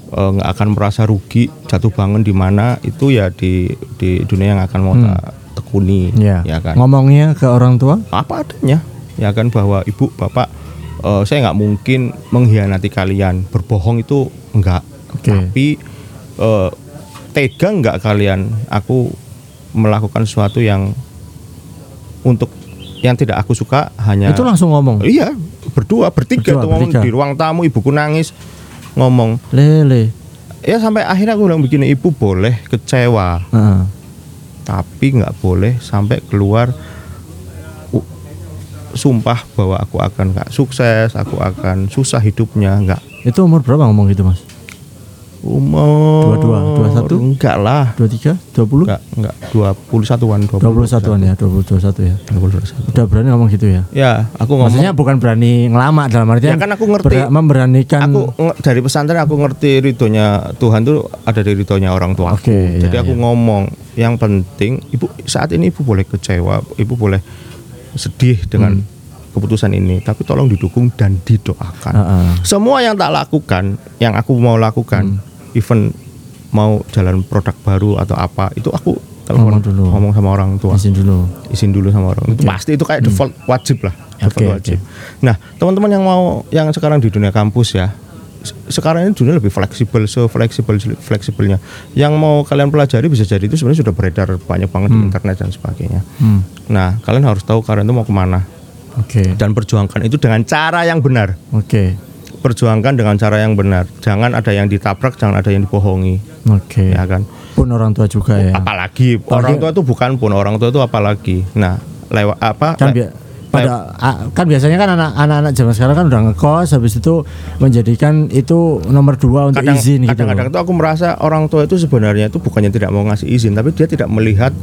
nggak akan merasa rugi, jatuh bangun di mana itu ya di di dunia yang akan mau tak tekuni, ya, ya kan. ngomongnya ke orang tua? Apa adanya, ya kan? Bahwa ibu bapak eh, saya nggak mungkin mengkhianati kalian, berbohong itu enggak, Oke. tapi eh, tega nggak kalian aku melakukan sesuatu yang untuk yang tidak aku suka hanya itu langsung ngomong Iya, berdua, bertiga Berdua, tuh ngomong bertiga. di ruang tamu, ibuku nangis ngomong. lele Ya sampai akhirnya aku bilang begini, ibu boleh kecewa, Heeh. tapi nggak boleh sampai keluar u- sumpah bahwa aku akan nggak sukses, aku akan susah hidupnya, nggak. itu umur berapa ngomong gitu mas Umur Dua-dua, dua satu? Enggak lah, 23, 20? enggak, enggak. 21-an, 21-an ya, 20 21 ya. 21. Udah berani ngomong gitu ya. Ya, aku ngomong. Maksudnya bukan berani ngelama dalam artian Ya kan aku ngerti. ber- memberanikan aku dari pesantren aku ngerti ridhonya Tuhan tuh ada di ridhonya orang tua aku. Oke, Jadi ya, aku ya. ngomong yang penting ibu saat ini ibu boleh kecewa, ibu boleh sedih dengan Hmm. keputusan ini, tapi tolong didukung dan didoakan. Heeh. Semua yang tak lakukan, yang aku mau lakukan, Hmm. Even mau jalan produk baru atau apa, itu aku telepon Ngomong dulu. ngomong sama orang tua izin dulu. izin dulu sama orang itu pasti itu kayak default wajib lah default Hmm. Oke, wajib nah teman-teman yang mau yang sekarang di dunia kampus ya se- sekarang ini dunia lebih fleksibel so fleksibel fleksibelnya yang mau kalian pelajari bisa jadi itu sebenarnya sudah beredar banyak banget di internet dan sebagainya Hmm. nah kalian harus tahu kalian itu mau ke mana Oke. dan perjuangkan itu dengan cara yang benar Oke. Perjuangkan dengan cara yang benar jangan ada yang ditabrak jangan ada yang dibohongi Oke. ya kan Pun orang tua juga ya. apalagi orang tua itu bukan pun orang tua itu apalagi nah lewat apa Kan le- bi- pada kan biasanya kan anak- anak-anak zaman sekarang kan udah ngekos habis itu menjadikan itu nomor dua untuk kadang, izin gitu. kadang-kadang tuh aku merasa orang tua itu sebenarnya itu bukannya tidak mau ngasih izin tapi dia tidak melihat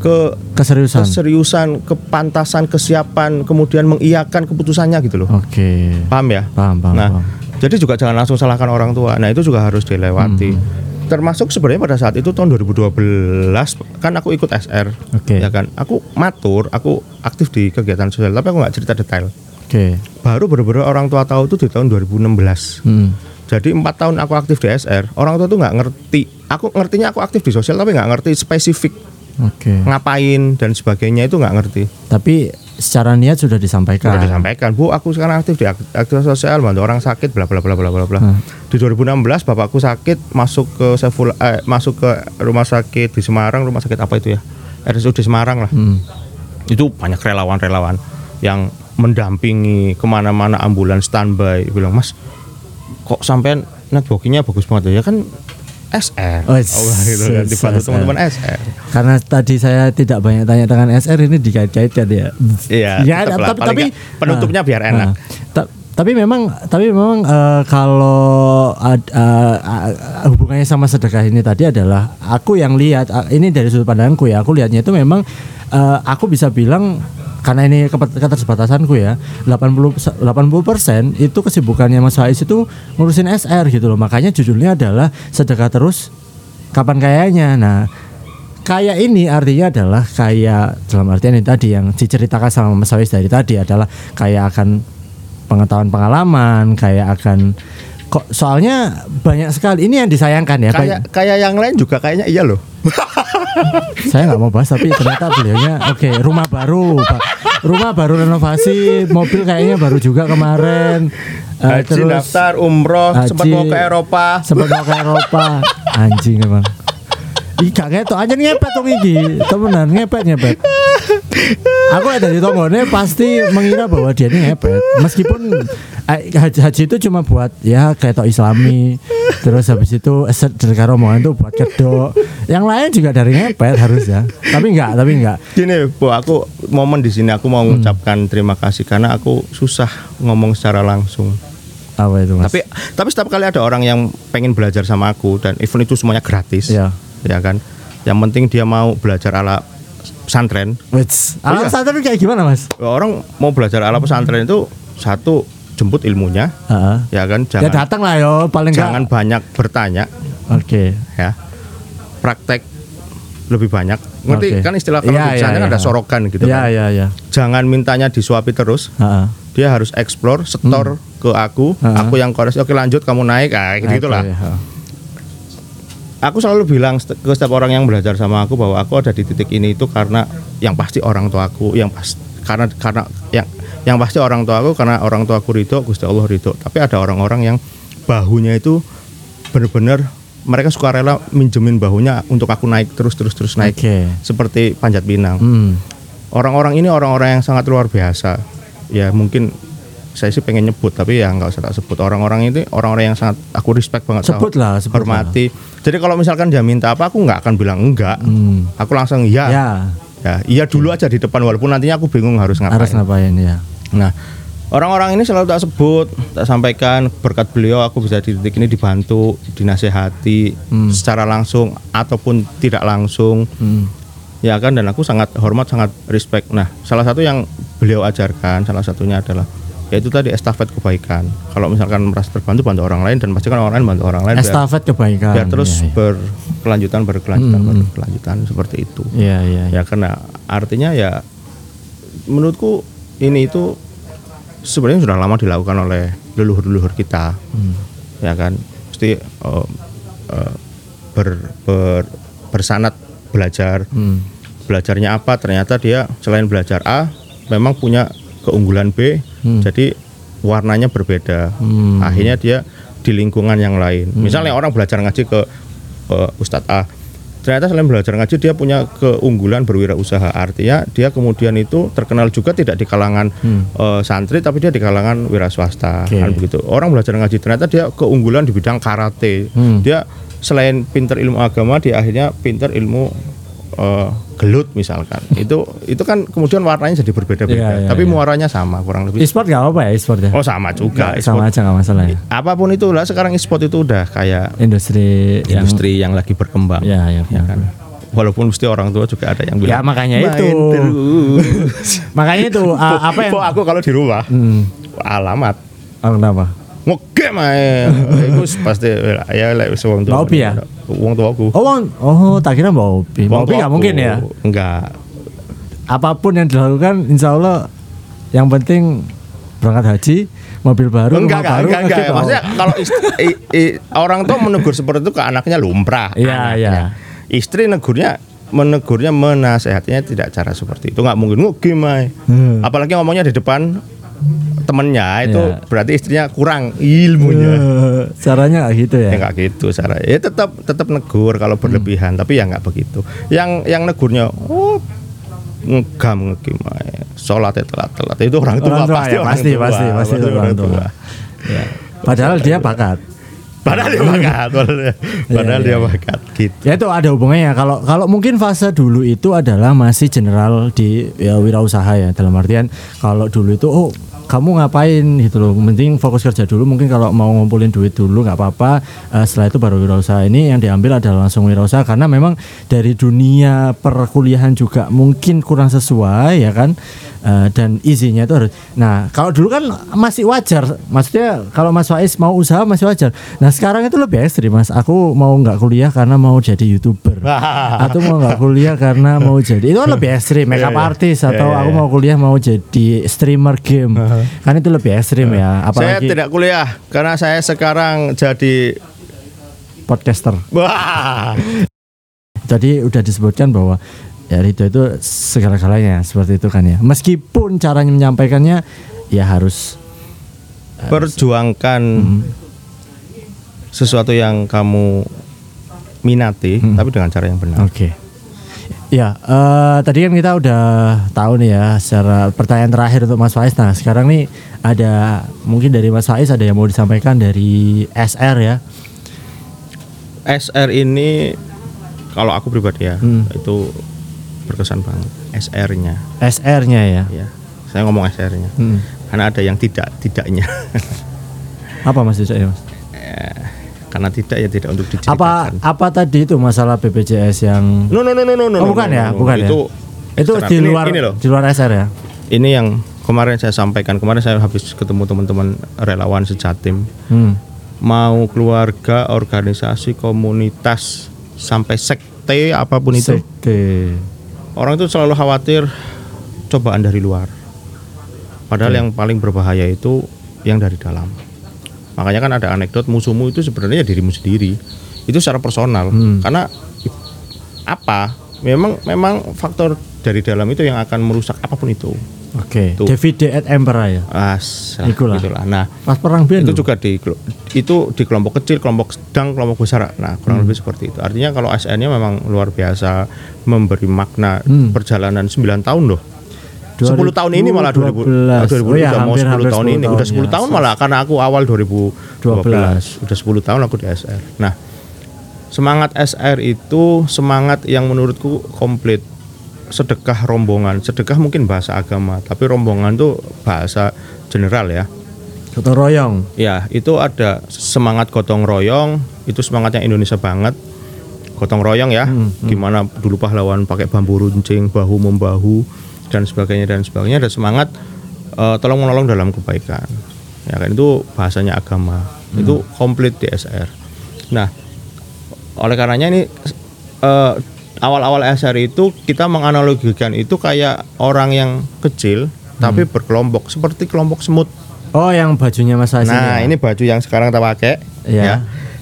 ke Keseriusan. keseriusan kepantasan kesiapan kemudian mengiyakan keputusannya gitu loh Oke. paham ya Paham, paham, nah paham. jadi juga jangan langsung salahkan orang tua nah itu juga harus dilewati Hmm. termasuk sebenarnya pada saat itu tahun 2012 kan aku ikut SR Oke. ya kan aku matur aku aktif di kegiatan sosial tapi aku nggak cerita detail Oke. baru benar-benar orang tua tahu itu di tahun 2016 Hmm. jadi empat tahun aku aktif di SR, orang tua tuh nggak ngerti. Aku ngertinya aku aktif di sosial tapi nggak ngerti spesifik Oke. ngapain dan sebagainya itu nggak ngerti. Tapi secara niat sudah disampaikan. Sudah disampaikan, bu aku sekarang aktif di ak- aktivitas sosial bantu orang sakit, bla bla bla bla bla bla. Hmm. Di 2016 bapakku sakit masuk ke Saiful, eh, masuk ke rumah sakit di Semarang, rumah sakit apa itu ya? RSUD Semarang lah. Hmm. Itu banyak relawan-relawan yang mendampingi ke mana-mana ambulans standby bilang mas kok sampean networkingnya bagus banget ya kan SR. Oh, Allah gitu kan dibantu teman-teman SR. Karena tadi saya tidak banyak tanya dengan SR ini dikait-kaitkan ya. Iya, Ya, tapi, tapi nggak penutupnya biar enak. Ta- tapi memang tapi memang eh, kalau eh, eh, hubungannya sama sedekah ini tadi adalah aku yang lihat eh, ini dari sudut pandangku ya. Aku lihatnya itu memang eh, aku bisa bilang karena ini keterbatasanku ya 80 80% itu kesibukannya Mas Faiz itu ngurusin SR gitu loh. Makanya judulnya adalah sedekah terus kapan kayaknya nah Kaya ini artinya adalah kaya dalam artian ini tadi yang diceritakan sama Mas Faiz dari tadi adalah kayak akan pengetahuan pengalaman, kayak akan kok soalnya banyak sekali ini yang disayangkan ya. Kayak kayak yang lain juga kayaknya iya loh. saya nggak mau bahas tapi ternyata beliaunya oke rumah baru Pak. rumah baru renovasi mobil kayaknya baru juga kemarin Eh, Haji daftar umroh sempat mau ke Eropa. sempat mau ke Eropa anjing emang Ih gak ketok aja ngepet dong iki Temenan ngepet ngepet Aku ada di tonggone pasti mengira bahwa dia ini ngepet Meskipun eh, haji, haji itu cuma buat ya ketok islami Terus habis itu eset dari rombongan itu buat kedok Yang lain juga dari ngepet harus ya Tapi enggak, tapi enggak Gini, Bu, aku momen di sini aku mau mengucapkan terima kasih karena aku susah ngomong secara langsung. Apa itu mas? Tapi tapi setiap kali ada orang yang pengen belajar sama aku dan event itu semuanya gratis. Iya. Ya kan? Yang penting dia mau belajar ala pesantren. Wits, Oh, alam iya. pesantren kayak gimana mas? Orang mau belajar ala pesantren itu satu jemput ilmunya, Heeh. ya kan? Ya Jangan datang lah yo paling jangan banyak bertanya, Oke ya. Praktek lebih banyak. Ngerti Oke. kan istilah kalau Iya, di pesantren iya, ada iya. sorogan gitu Iya kan. iya iya Jangan mintanya disuapi terus. Heeh. Dia harus explore, setor ke aku, Ha-ha. aku yang koreksi. Oke lanjut, kamu naik, ah, gitu gitulah. Oke, heeh. Aku selalu bilang ke setiap orang yang belajar sama aku bahwa aku ada di titik ini itu karena yang pasti orang tua aku, yang pas karena karena yang yang pasti orang tua aku karena orang tua aku ridho, Gusti Allah ridho. Tapi ada orang-orang yang bahunya itu benar-benar mereka suka rela minjemin bahunya untuk aku naik terus terus terus naik Oke. seperti panjat pinang. Hmm. Orang-orang ini orang-orang yang sangat luar biasa. Ya mungkin saya sih pengen nyebut tapi ya nggak usah tak sebut. Orang-orang ini orang-orang yang sangat aku respect banget. Sebut lah, sebut hormati. Jadi kalau misalkan dia minta apa aku nggak akan bilang enggak. Hmm. Aku langsung ya. Ya, Ya, iya dulu aja di depan walaupun nantinya aku bingung harus ngapain. harus ngapain ya. Nah, orang-orang ini selalu tak sebut, tak sampaikan berkat beliau aku bisa di titik ini dibantu, dinasehati Hmm. secara langsung ataupun tidak langsung. Hmm. Ya kan dan aku sangat hormat, sangat respect. Nah, salah satu yang beliau ajarkan salah satunya adalah yaitu tadi estafet kebaikan. Kalau misalkan merasa terbantu bantu orang lain dan pastikan orang lain bantu orang lain biar, Estafet kebaikan. biar terus Iya, berkelanjutan berkelanjutan Hmm, berkelanjutan seperti itu. Iya iya. iya. Ya karena artinya ya menurutku ini itu sebenarnya sudah lama dilakukan oleh leluhur-leluhur kita. Hmm. Ya kan? Mesti eh, eh, ber, ber bersanat belajar Hmm. belajarnya apa ternyata dia selain belajar A memang punya keunggulan B Hmm. jadi warnanya berbeda Hmm. akhirnya dia di lingkungan yang lain misalnya orang belajar ngaji ke eh, Ustadz A ternyata selain belajar ngaji dia punya keunggulan berwirausaha artinya dia kemudian itu terkenal juga tidak di kalangan Hmm. eh, santri tapi dia di kalangan wira swasta Oke. kan begitu orang belajar ngaji ternyata dia keunggulan di bidang karate Hmm. dia selain pinter ilmu agama dia akhirnya pinter ilmu eh, gelut misalkan itu itu kan kemudian warnanya jadi berbeda-beda Iya, iya, tapi iya. muaranya sama kurang lebih E-sport gak apa ya e-sport ya? oh sama juga Nggak, sama aja nggak masalah ya. apa pun itu lah sekarang e-sport itu udah kayak Industri yang industri yang lagi berkembang Ya ya, ya kan walaupun mesti orang tua juga ada yang Ya bilang makanya "Main itu. terus." Makanya itu uh, apa yang Kok aku kalau di rumah Hmm. alamat Oh, kenapa? ngegame ae iku pasti ya lek wis wong tua Opi ya? wong tuaku Oh, Wong- oh tak kira. Mbak Wong Opi nggak mungkin ya. enggak Apa pun yang dilakukan, insya Allah yang penting berangkat haji, mobil baru, enggak rumah enggak baru. enggak, enggak. gitu. maksudnya kalau ist- i- i- orang tua menegur seperti itu ke anaknya lumrah Iya, iya. istri negurnya menegurnya menasehatinya tidak cara seperti itu nggak mungkin ae. Hmm. apalagi ngomongnya di depan temennya itu Iya. berarti istrinya kurang ilmunya Eh, caranya nggak gitu ya. ya nggak gitu cara ya tetap tetap negur kalau Hmm. berlebihan tapi ya nggak begitu yang yang negurnya oh ngegam ngegim ae. sholatnya telat telat itu orang tua Orang tua pasti ya, orang pasti, tua, pasti, pasti orang tua. Ya. Padahal dia bakat. Padahal dia bakat, padahal, dia- Iya, dia iya. bakat gitu. Ya itu ada hubungannya. Kalau kalau mungkin fase dulu itu adalah masih general di ya, wirausaha ya. Dalam artian kalau dulu itu oh kamu ngapain gitu loh. Penting fokus kerja dulu. Mungkin kalau mau ngumpulin duit dulu nggak apa-apa. Eh, setelah itu baru wirausaha. Ini yang diambil adalah langsung wirausaha karena memang dari dunia perkuliahan juga mungkin kurang sesuai ya kan. Eh, dan izinnya itu harus. Nah kalau dulu kan masih wajar. Maksudnya kalau Mas Faiz mau usaha masih wajar. Nah sekarang itu lebih ekstrim Mas. Aku mau nggak kuliah karena mau jadi youtuber. atau mau nggak kuliah karena mau jadi itu kan lebih ekstrim makeup Iya, iya. artist atau Iya, iya, aku iya. mau kuliah mau jadi streamer game kan itu lebih ekstrim ya Saya apalagi tidak kuliah karena saya sekarang jadi podcaster wah. jadi udah disebutkan bahwa ya Ridho itu segala-galanya seperti itu kan ya meskipun caranya menyampaikannya ya harus Perjuangkan Hmm. sesuatu yang kamu minati Hmm. tapi dengan cara yang benar. Oke. Ya, eh, tadi kan kita udah tahu nih ya secara pertanyaan terakhir untuk Mas Faiz. Nah, sekarang nih ada mungkin dari Mas Faiz ada yang mau disampaikan dari SR ya. SR ini kalau aku pribadi ya Hmm. itu berkesan banget SR-nya SR-nya ya. ya. Saya ngomong SR-nya. Hmm. Karena ada yang tidak tidaknya. Apa Mas Yusuf, Mas? Karena tidak ya tidak untuk Apa diceritakan. apa tadi itu masalah BPJS yang No no no no no no. Oh, no, bukan no, ya, no. bukan ya. itu itu di Ini- luar ini loh. di luar SR ya? Ini yang kemarin saya sampaikan kemarin saya habis ketemu teman-teman relawan sejatim Hmm. mau keluarga organisasi komunitas sampai sekte apa pun itu Sekte. Orang itu selalu khawatir cobaan dari luar. Padahal yang paling berbahaya itu yang dari dalam. Makanya kan ada anekdot musuhmu itu sebenarnya ya dirimu sendiri. Itu secara personal. Hmm. karena apa? Memang memang faktor dari dalam itu yang akan merusak apa pun itu Oke. Tuh. David at Emperor ya. as Ikulah. gitulah nah Pas perang biar itu juga di itu di kelompok kecil, kelompok sedang, kelompok besar. Nah, kurang lebih seperti itu. Artinya kalau SN-nya memang luar biasa memberi makna Hmm. perjalanan 9 tahun loh. 10 tahun ini malah 2000 2012. 2000 Oh ya, udah mau hampir- 10 hampir tahun 10 ini. Udah 10 ya. tahun malah karena aku awal 2012. Udah 10 tahun aku di SR. Nah, semangat SR itu semangat yang menurutku komplit. Sedekah rombongan. Sedekah mungkin bahasa agama, tapi rombongan tuh bahasa general ya. Gotong royong. Ya, itu ada semangat gotong royong, itu semangatnya Indonesia banget. Gotong royong ya, Hmm, gimana dulu pahlawan pakai bambu runcing, bahu membahu dan sebagainya dan sebagainya. Ada semangat eh, tolong menolong dalam kebaikan. Ya kan itu bahasanya agama. Hmm. Itu komplit di SR. Nah, oleh karenanya ini eh, awal-awal SR itu kita menganalogikan itu kayak orang yang kecil tapi Hmm. berkelompok seperti kelompok semut. Oh, yang bajunya Mas Asin. Nah, ya? ini baju yang sekarang tak pakai. Iya. Ya.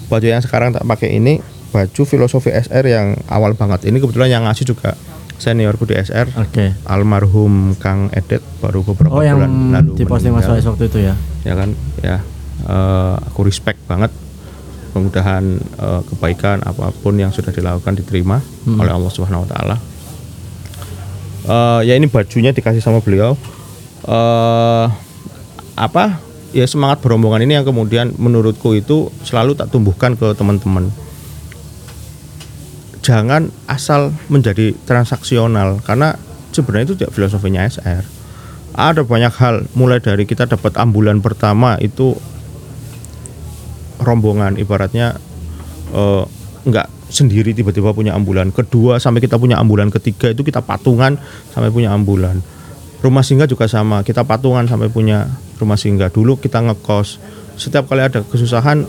Baju yang sekarang tak pakai ini baju filosofi SR yang awal banget. Ini kebetulan yang ngasih juga seniorku di SR, Oke. almarhum Kang Edet baru beberapa Oh, yang bulan lalu. diposting Mas. Faiz waktu itu ya. Ya kan? Ya. Eh, aku respect banget. Mudah-mudahan eh, kebaikan apa pun yang sudah dilakukan diterima Hmm. oleh Allah Subhanahu wa taala. Eh, ya ini bajunya dikasih sama beliau. eh apa? Ya semangat berombongan ini yang kemudian menurutku itu selalu tak tumbuhkan ke teman-teman. Jangan asal menjadi transaksional karena sebenarnya itu tidak filosofinya SR. Ada banyak hal mulai dari kita dapat ambulan pertama itu rombongan ibaratnya nggak sendiri tiba-tiba punya ambulan. Kedua sampai kita punya ambulan. Ketiga itu kita patungan sampai punya ambulan. Rumah singgah juga sama. Kita patungan sampai punya rumah singgah dulu kita ngekos. Setiap kali ada kesusahan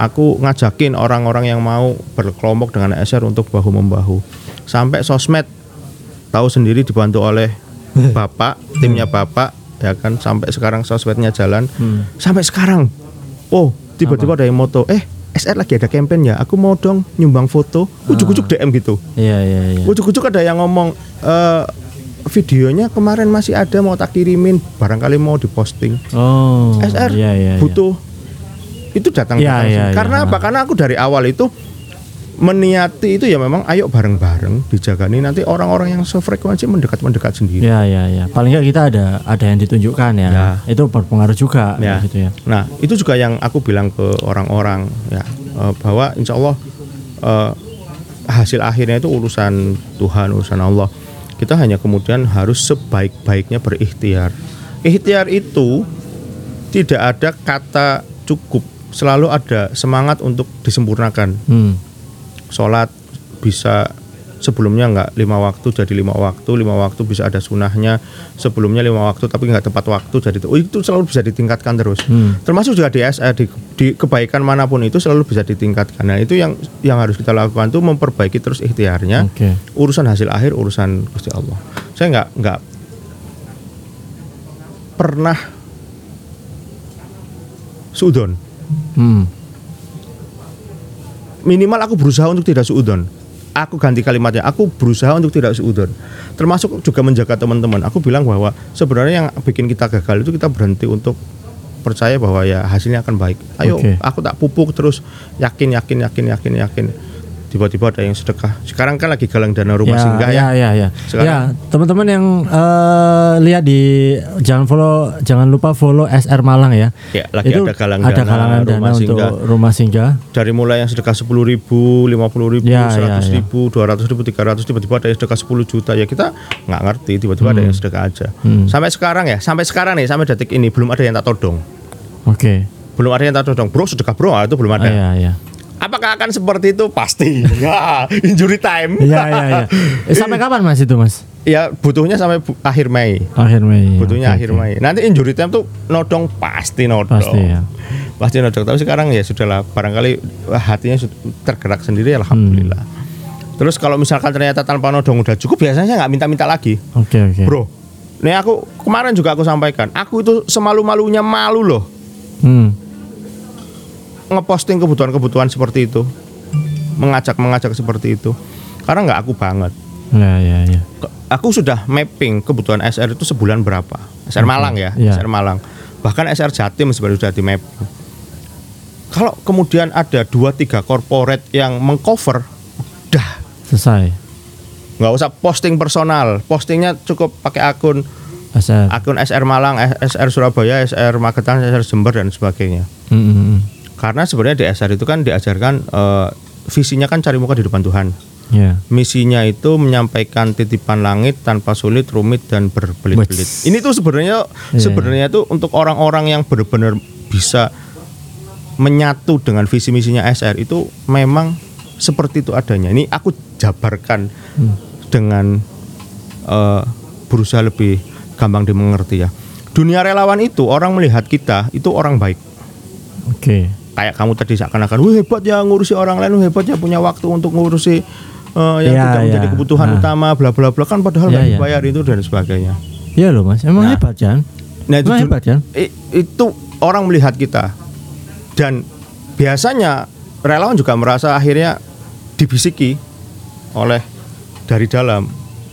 aku ngajakin orang-orang yang mau berkelompok dengan SR untuk bahu membahu sampai sosmed tahu sendiri dibantu oleh bapak timnya bapak ya kan? Sampai sekarang sosmednya jalan. Hmm. sampai sekarang oh tiba-tiba ada yang moto eh SR lagi ada campaign ya aku mau dong nyumbang foto ujuk-ujuk DM gitu Iya, iya, iya. ujuk-ujuk ada yang ngomong eh videonya kemarin masih ada mau tak kirimin barangkali mau diposting Oh. SR Iya, iya. iya. butuh itu datang Iya, datang iya, iya. karena apa karena aku dari awal itu meniati itu ya memang ayo bareng-bareng dijagani nanti orang-orang yang sefrekuensi mendekat-mendekat sendiri. Ya ya ya. Paling nggak kita ada ada yang ditunjukkan ya. Ya. Itu berpengaruh juga Ya. gitu ya. Nah, itu juga yang aku bilang ke orang-orang ya eh, bahwa insya Allah eh, hasil akhirnya itu urusan Tuhan, urusan Allah. Kita hanya kemudian harus sebaik-baiknya berikhtiar. Ikhtiar itu tidak ada kata cukup, selalu ada semangat untuk disempurnakan. Hmm. Sholat bisa sebelumnya nggak lima waktu jadi lima waktu, lima waktu bisa ada sunahnya. Sebelumnya lima waktu tapi nggak tepat waktu jadi oh, itu selalu bisa ditingkatkan terus. Hmm. Termasuk juga di SR di, di kebaikan mana pun itu selalu bisa ditingkatkan. Nah itu yang yang harus kita lakukan tuh memperbaiki terus ikhtiarnya. Oke. Urusan hasil akhir urusan Gusti Allah. Saya nggak nggak pernah sudon. Hmm. Minimal aku berusaha untuk tidak suudon. Aku ganti kalimatnya. Aku berusaha untuk tidak suudon. Termasuk juga menjaga teman-teman. Aku bilang bahwa sebenarnya yang bikin kita gagal itu kita berhenti untuk percaya bahwa ya hasilnya akan baik. Ayo, Oke. aku tak pupuk terus yakin yakin yakin yakin yakin. Tiba-tiba ada yang sedekah. Sekarang kan lagi galang dana rumah singgah ya. ya, ya. Sekarang- Ya, teman-teman yang eh, lihat di jangan follow, jangan lupa follow SR Malang ya. Ya, lagi ada galang ada dana galangan dana rumah untuk singgah. rumah singgah. Dari mulai yang sedekah 10 ribu, 50 ribu, Ya, 100 ya, ya. ribu, 200 ribu, 300 tiba-tiba ada yang sedekah 10 juta ya kita nggak ngerti tiba-tiba ada yang sedekah aja. Hmm. Sampai sekarang ya, sampai sekarang nih, sampai detik ini belum ada yang tak todong. Oke. Belum ada yang tak todong. Bro sedekah bro, ah, itu belum ada. Iya, iya. Apakah akan seperti itu? Pasti. ya, injury time. Iya, iya, iya. Eh, sampai kapan Mas itu, Mas? ya butuhnya sampai bu- akhir Mei. Akhir Mei. Butuhnya Oke, akhir oke. Mei. Nanti injury time tuh nodong pasti nodong. Pasti ya. Pasti nodong. Tapi sekarang ya sudahlah. Barangkali wah, hatinya tergerak sendiri. Alhamdulillah. Hmm. Terus kalau misalkan ternyata tanpa nodong udah cukup, biasanya saya nggak minta-minta lagi, Oke, oke. bro. Nih aku kemarin juga aku sampaikan, aku itu semalu-malunya malu loh Hmm. Ngeposting kebutuhan-kebutuhan seperti itu, mengajak-mengajak seperti itu, karena nggak aku banget. Ya, ya, ya. Aku sudah mapping kebutuhan SR itu sebulan berapa, SR Malang ya, Iya. SR Malang, bahkan SR Jatim sebenarnya sudah di mapping. Kalau kemudian ada dua tiga corporate yang mengcover, dah Selesai. nggak usah posting personal, postingnya cukup pakai akun SR. akun SR Malang, SR Surabaya, SR Magetan, SR Jember dan sebagainya. Hmm, hmm. Karena sebenarnya di SR itu kan diajarkan eh, visinya kan cari muka di depan Tuhan. Ya. Misinya itu menyampaikan titipan langit tanpa sulit, rumit dan berbelit-belit. Ini tuh sebenarnya Iya, sebenarnya tuh untuk orang-orang yang benar-benar bisa menyatu dengan visi misinya SR itu memang seperti itu adanya. Ini aku jabarkan Hmm. dengan eh, berusaha lebih gampang dimengerti ya. Dunia relawan itu orang melihat kita itu orang baik. Oke. Kayak kamu tadi seakan-akan, wah hebat ya ngurusi orang lain, hebat ya punya waktu untuk ngurusi eh, yang Ya, tidak menjadi ya. kebutuhan Nah. utama, bla bla bla kan padahal Ya, ya. dibayar itu dan sebagainya. Iya loh, Mas. Emang Nah. hebat, Jan. Nah itu, Emang hebat, Jan. i- itu orang melihat kita dan biasanya relawan juga merasa akhirnya dibisiki oleh dari dalam.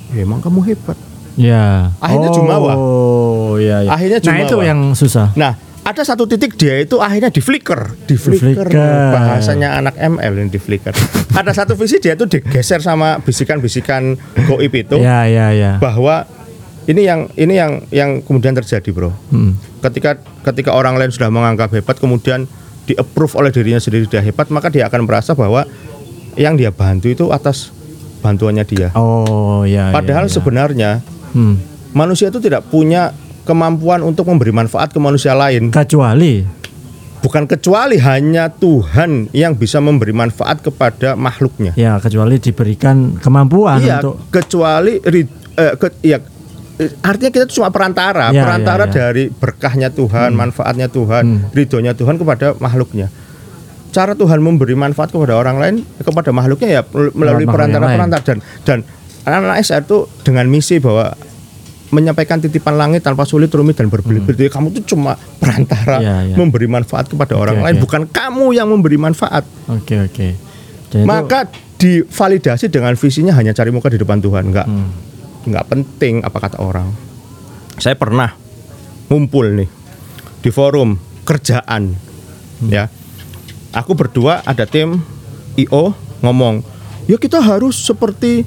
"Ya, emang kamu hebat. Ya. Akhirnya oh, jumawa. Oh, iya, iya. Akhirnya Nah, itu jumawa. yang susah. Nah, ada satu titik dia itu akhirnya di flicker, di flicker, bahasanya anak ML yang di flicker. ada satu visi dia itu digeser sama bisikan-bisikan goib itu Ya, ya, ya. bahwa ini yang ini yang yang kemudian terjadi, Bro. Hmm. Ketika ketika orang lain sudah menganggap hebat kemudian di approve oleh dirinya sendiri dia hebat, maka dia akan merasa bahwa yang dia bantu itu atas bantuannya dia. Oh, ya. Padahal ya, ya. sebenarnya Hmm. manusia itu tidak punya kemampuan untuk memberi manfaat ke manusia lain. kecuali Bukan kecuali hanya Tuhan yang bisa memberi manfaat kepada makhluknya. ya kecuali diberikan kemampuan Iya, untuk kecuali eh, ke- eh, artinya kita itu cuma perantara, Iya, perantara iya, iya. dari berkahnya Tuhan, manfaatnya Tuhan, Hmm. ridhonya Tuhan kepada makhluknya. Cara Tuhan memberi manfaat kepada orang lain, kepada makhluknya ya mel- melalui perantara-perantara dan dan anak-anak SR itu dengan misi bahwa menyampaikan titipan langit tanpa sulit, rumit dan berbelit-belit. Kamu tuh cuma perantara Hmm. Iya, iya. memberi manfaat kepada orang Oke, lain, oke. bukan kamu yang memberi manfaat. Oke, oke. Dan itu- Maka divalidasi dengan visinya hanya cari muka di depan Tuhan, enggak Hmm. nggak penting apa kata orang. Saya pernah ngumpul nih di forum kerjaan, Hmm. ya. Aku berdua ada tim IO ngomong ya kita harus seperti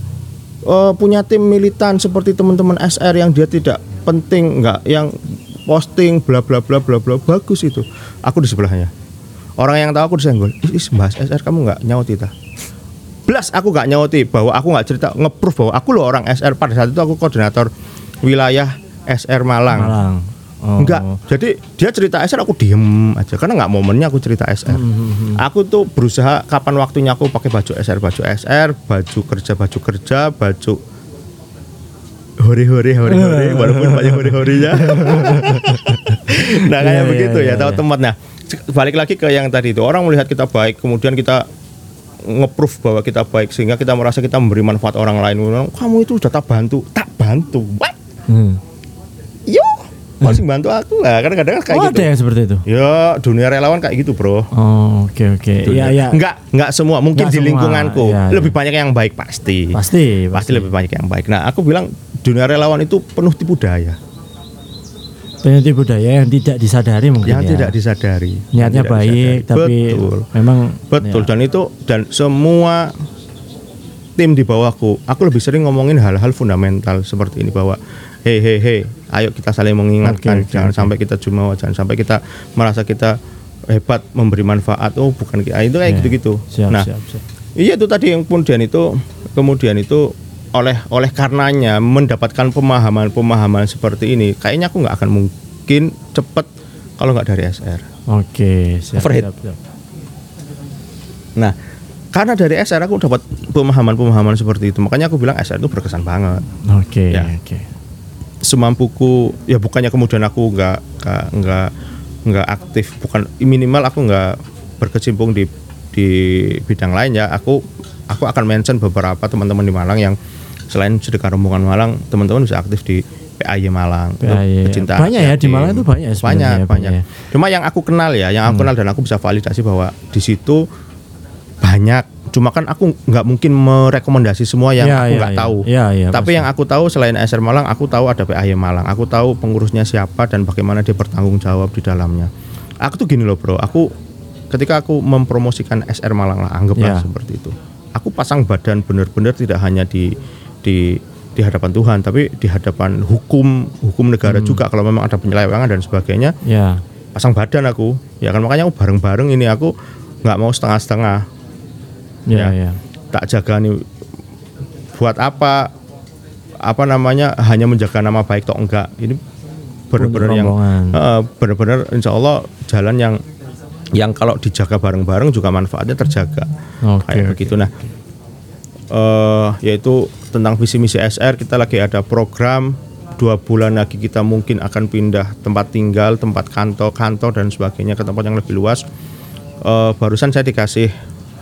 eh, punya tim militan seperti teman-teman SR yang dia tidak penting nggak yang posting bla bla bla bla bla bagus itu. Aku di sebelahnya. Orang yang tahu aku disenggol. Is bahas SR kamu nggak nyauti ta? Belas aku nggak nyauti bahwa aku nggak cerita ngeproof bahwa aku loh orang SR pada saat itu aku koordinator wilayah SR Malang. Malang. Oh. Enggak. Jadi dia cerita SR aku diem aja karena nggak momennya aku cerita SR. Hmm, Aku tuh berusaha kapan waktunya aku pakai baju SR, baju SR, baju kerja, baju kerja, baju hore hore hore hore walaupun banyak hore horenya. nah kayak Iya, begitu iya, ya iya, tahu teman. Nah balik lagi ke yang tadi itu orang melihat kita baik kemudian kita ngeproof bahwa kita baik sehingga kita merasa kita memberi manfaat orang lain. Kamu itu sudah tak bantu, tak bantu. What? Hmm. Masih bantu aku lah. Kadang-kadang kayak Oh, gitu. ada yang seperti itu. Ya dunia relawan kayak gitu bro. Oh, oke oke. Iya iya. Enggak, enggak semua. Mungkin Nggak di semua, lingkunganku iya, iya. lebih banyak yang baik pasti. Pasti, Pasti lebih banyak yang baik. Nah, aku bilang dunia relawan itu penuh tipu daya Peneliti budaya yang tidak disadari mungkin yang ya. tidak disadari. Niatnya tidak baik disadari. tapi betul. memang Betul ya. dan itu dan semua tim di bawahku, aku lebih sering ngomongin hal-hal fundamental seperti ini bahwa hei hei hei, ayo kita saling mengingatkan, oke, jangan oke. sampai kita jumawa, jangan sampai kita merasa kita hebat memberi manfaat. Oh, bukan kita. Itu kayak Ya. gitu-gitu. Siap, nah, siap, siap. Iya itu tadi yang kemudian itu kemudian itu oleh oleh karenanya mendapatkan pemahaman-pemahaman seperti ini kayaknya aku nggak akan mungkin cepet kalau nggak dari SR. Oke, siap, Overhead. siap, siap. Nah karena dari SR aku dapat pemahaman-pemahaman seperti itu makanya aku bilang SR itu berkesan banget. Oke, Ya. oke. Semampuku ya bukannya kemudian aku nggak nggak nggak aktif bukan minimal aku nggak berkecimpung di di bidang lain ya aku aku akan mention beberapa teman-teman di Malang yang selain sedekah rombongan Malang teman-teman bisa aktif di PAY Malang PAY. pecinta Banyak ya, di. Malang itu banyak banyak banyak banyak ya. cuma yang aku kenal ya yang aku kenal dan aku bisa validasi bahwa di situ banyak cuma kan aku nggak mungkin merekomendasi semua yang Ya, aku ya, nggak ya. tahu Ya, ya, tapi pasti. yang aku tahu selain SR Malang, aku tahu ada PAY Malang. Aku tahu pengurusnya siapa dan bagaimana dia bertanggung jawab di dalamnya. Aku tuh gini loh bro, aku ketika aku mempromosikan SR Malang lah, anggaplah Ya. seperti itu. Aku pasang badan benar-benar tidak hanya di di di hadapan Tuhan, tapi di hadapan hukum hukum negara Hmm. juga kalau memang ada penyelewengan dan sebagainya. Ya. Pasang badan aku, ya kan makanya aku bareng-bareng ini aku nggak mau setengah-setengah Ya, Ya. ya. tak jaga nih buat apa apa namanya hanya menjaga nama baik toh enggak ini benar-benar yang eh, benar-benar insya Allah jalan yang yang kalau dijaga bareng-bareng juga manfaatnya terjaga Oke, kayak oke. begitu nah eh yaitu tentang visi misi SR kita lagi ada program dua bulan lagi kita mungkin akan pindah tempat tinggal tempat kantor kantor dan sebagainya ke tempat yang lebih luas Eh, barusan saya dikasih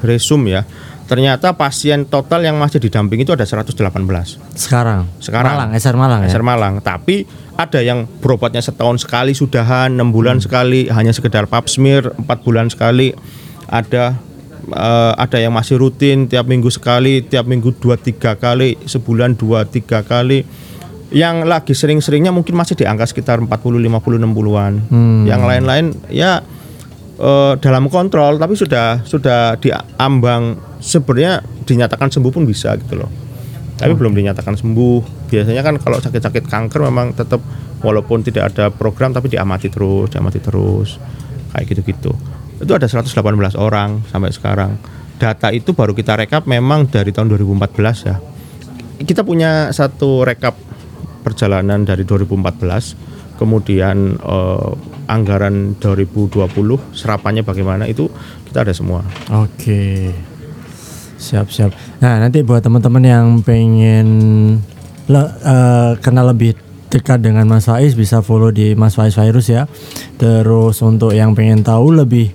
resume ya ternyata pasien total yang masih didampingi itu ada 118 Sekarang. Sekarang. Malang, SR Malang ya. SR Malang tapi ada yang berobatnya setahun sekali sudahan enam bulan Hmm. sekali hanya sekedar pap smear empat bulan sekali ada eh, ada yang masih rutin tiap minggu sekali tiap minggu dua tiga kali sebulan dua tiga kali yang lagi sering-seringnya mungkin masih di angka sekitar 40 50 60-an Hmm. yang lain-lain ya eh, dalam kontrol tapi sudah sudah diambang sebenarnya dinyatakan sembuh pun bisa gitu loh. Tapi belum dinyatakan sembuh. Biasanya kan kalau sakit-sakit kanker memang tetap walaupun tidak ada program tapi diamati terus diamati terus kayak gitu-gitu. Itu ada 118 orang sampai sekarang. Data itu baru kita rekap memang dari tahun 2014 ya. Kita punya satu rekap perjalanan dari 2014 kemudian eh, anggaran 2020 serapannya bagaimana itu kita ada semua Oke. Siap, siap. Nah, nanti buat teman-teman yang pengen le- eh, kenal lebih dekat dengan Mas Faiz bisa follow di Mas Faiz Virus ya. Terus untuk yang pengen tahu lebih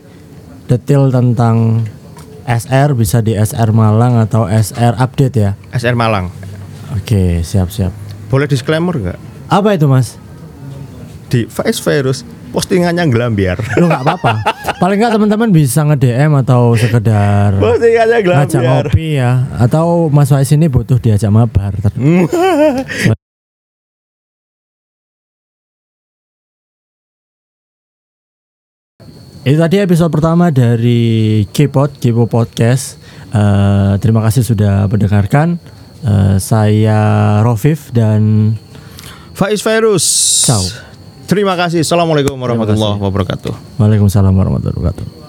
detail tentang SR bisa di SR Malang atau SR Update ya. SR Malang Oke, siap, siap. boleh disclaimer nggak Apa itu, Mas? Di Vice Virus postingannya gelambiar Lu nggak apa-apa. Paling nggak teman-teman bisa nge-DM atau sekedar postingannya ngajak gelambiar ngopi ya atau Mas Faiz ini butuh diajak mabar Itu tadi episode pertama dari K-Pod, K-Pop Podcast. Eh, terima kasih sudah mendengarkan. Eh, saya Rofif dan Faiz Virus. Ciao. Terima kasih. Assalamualaikum warahmatullahi wabarakatuh. Waalaikumsalam warahmatullahi wabarakatuh.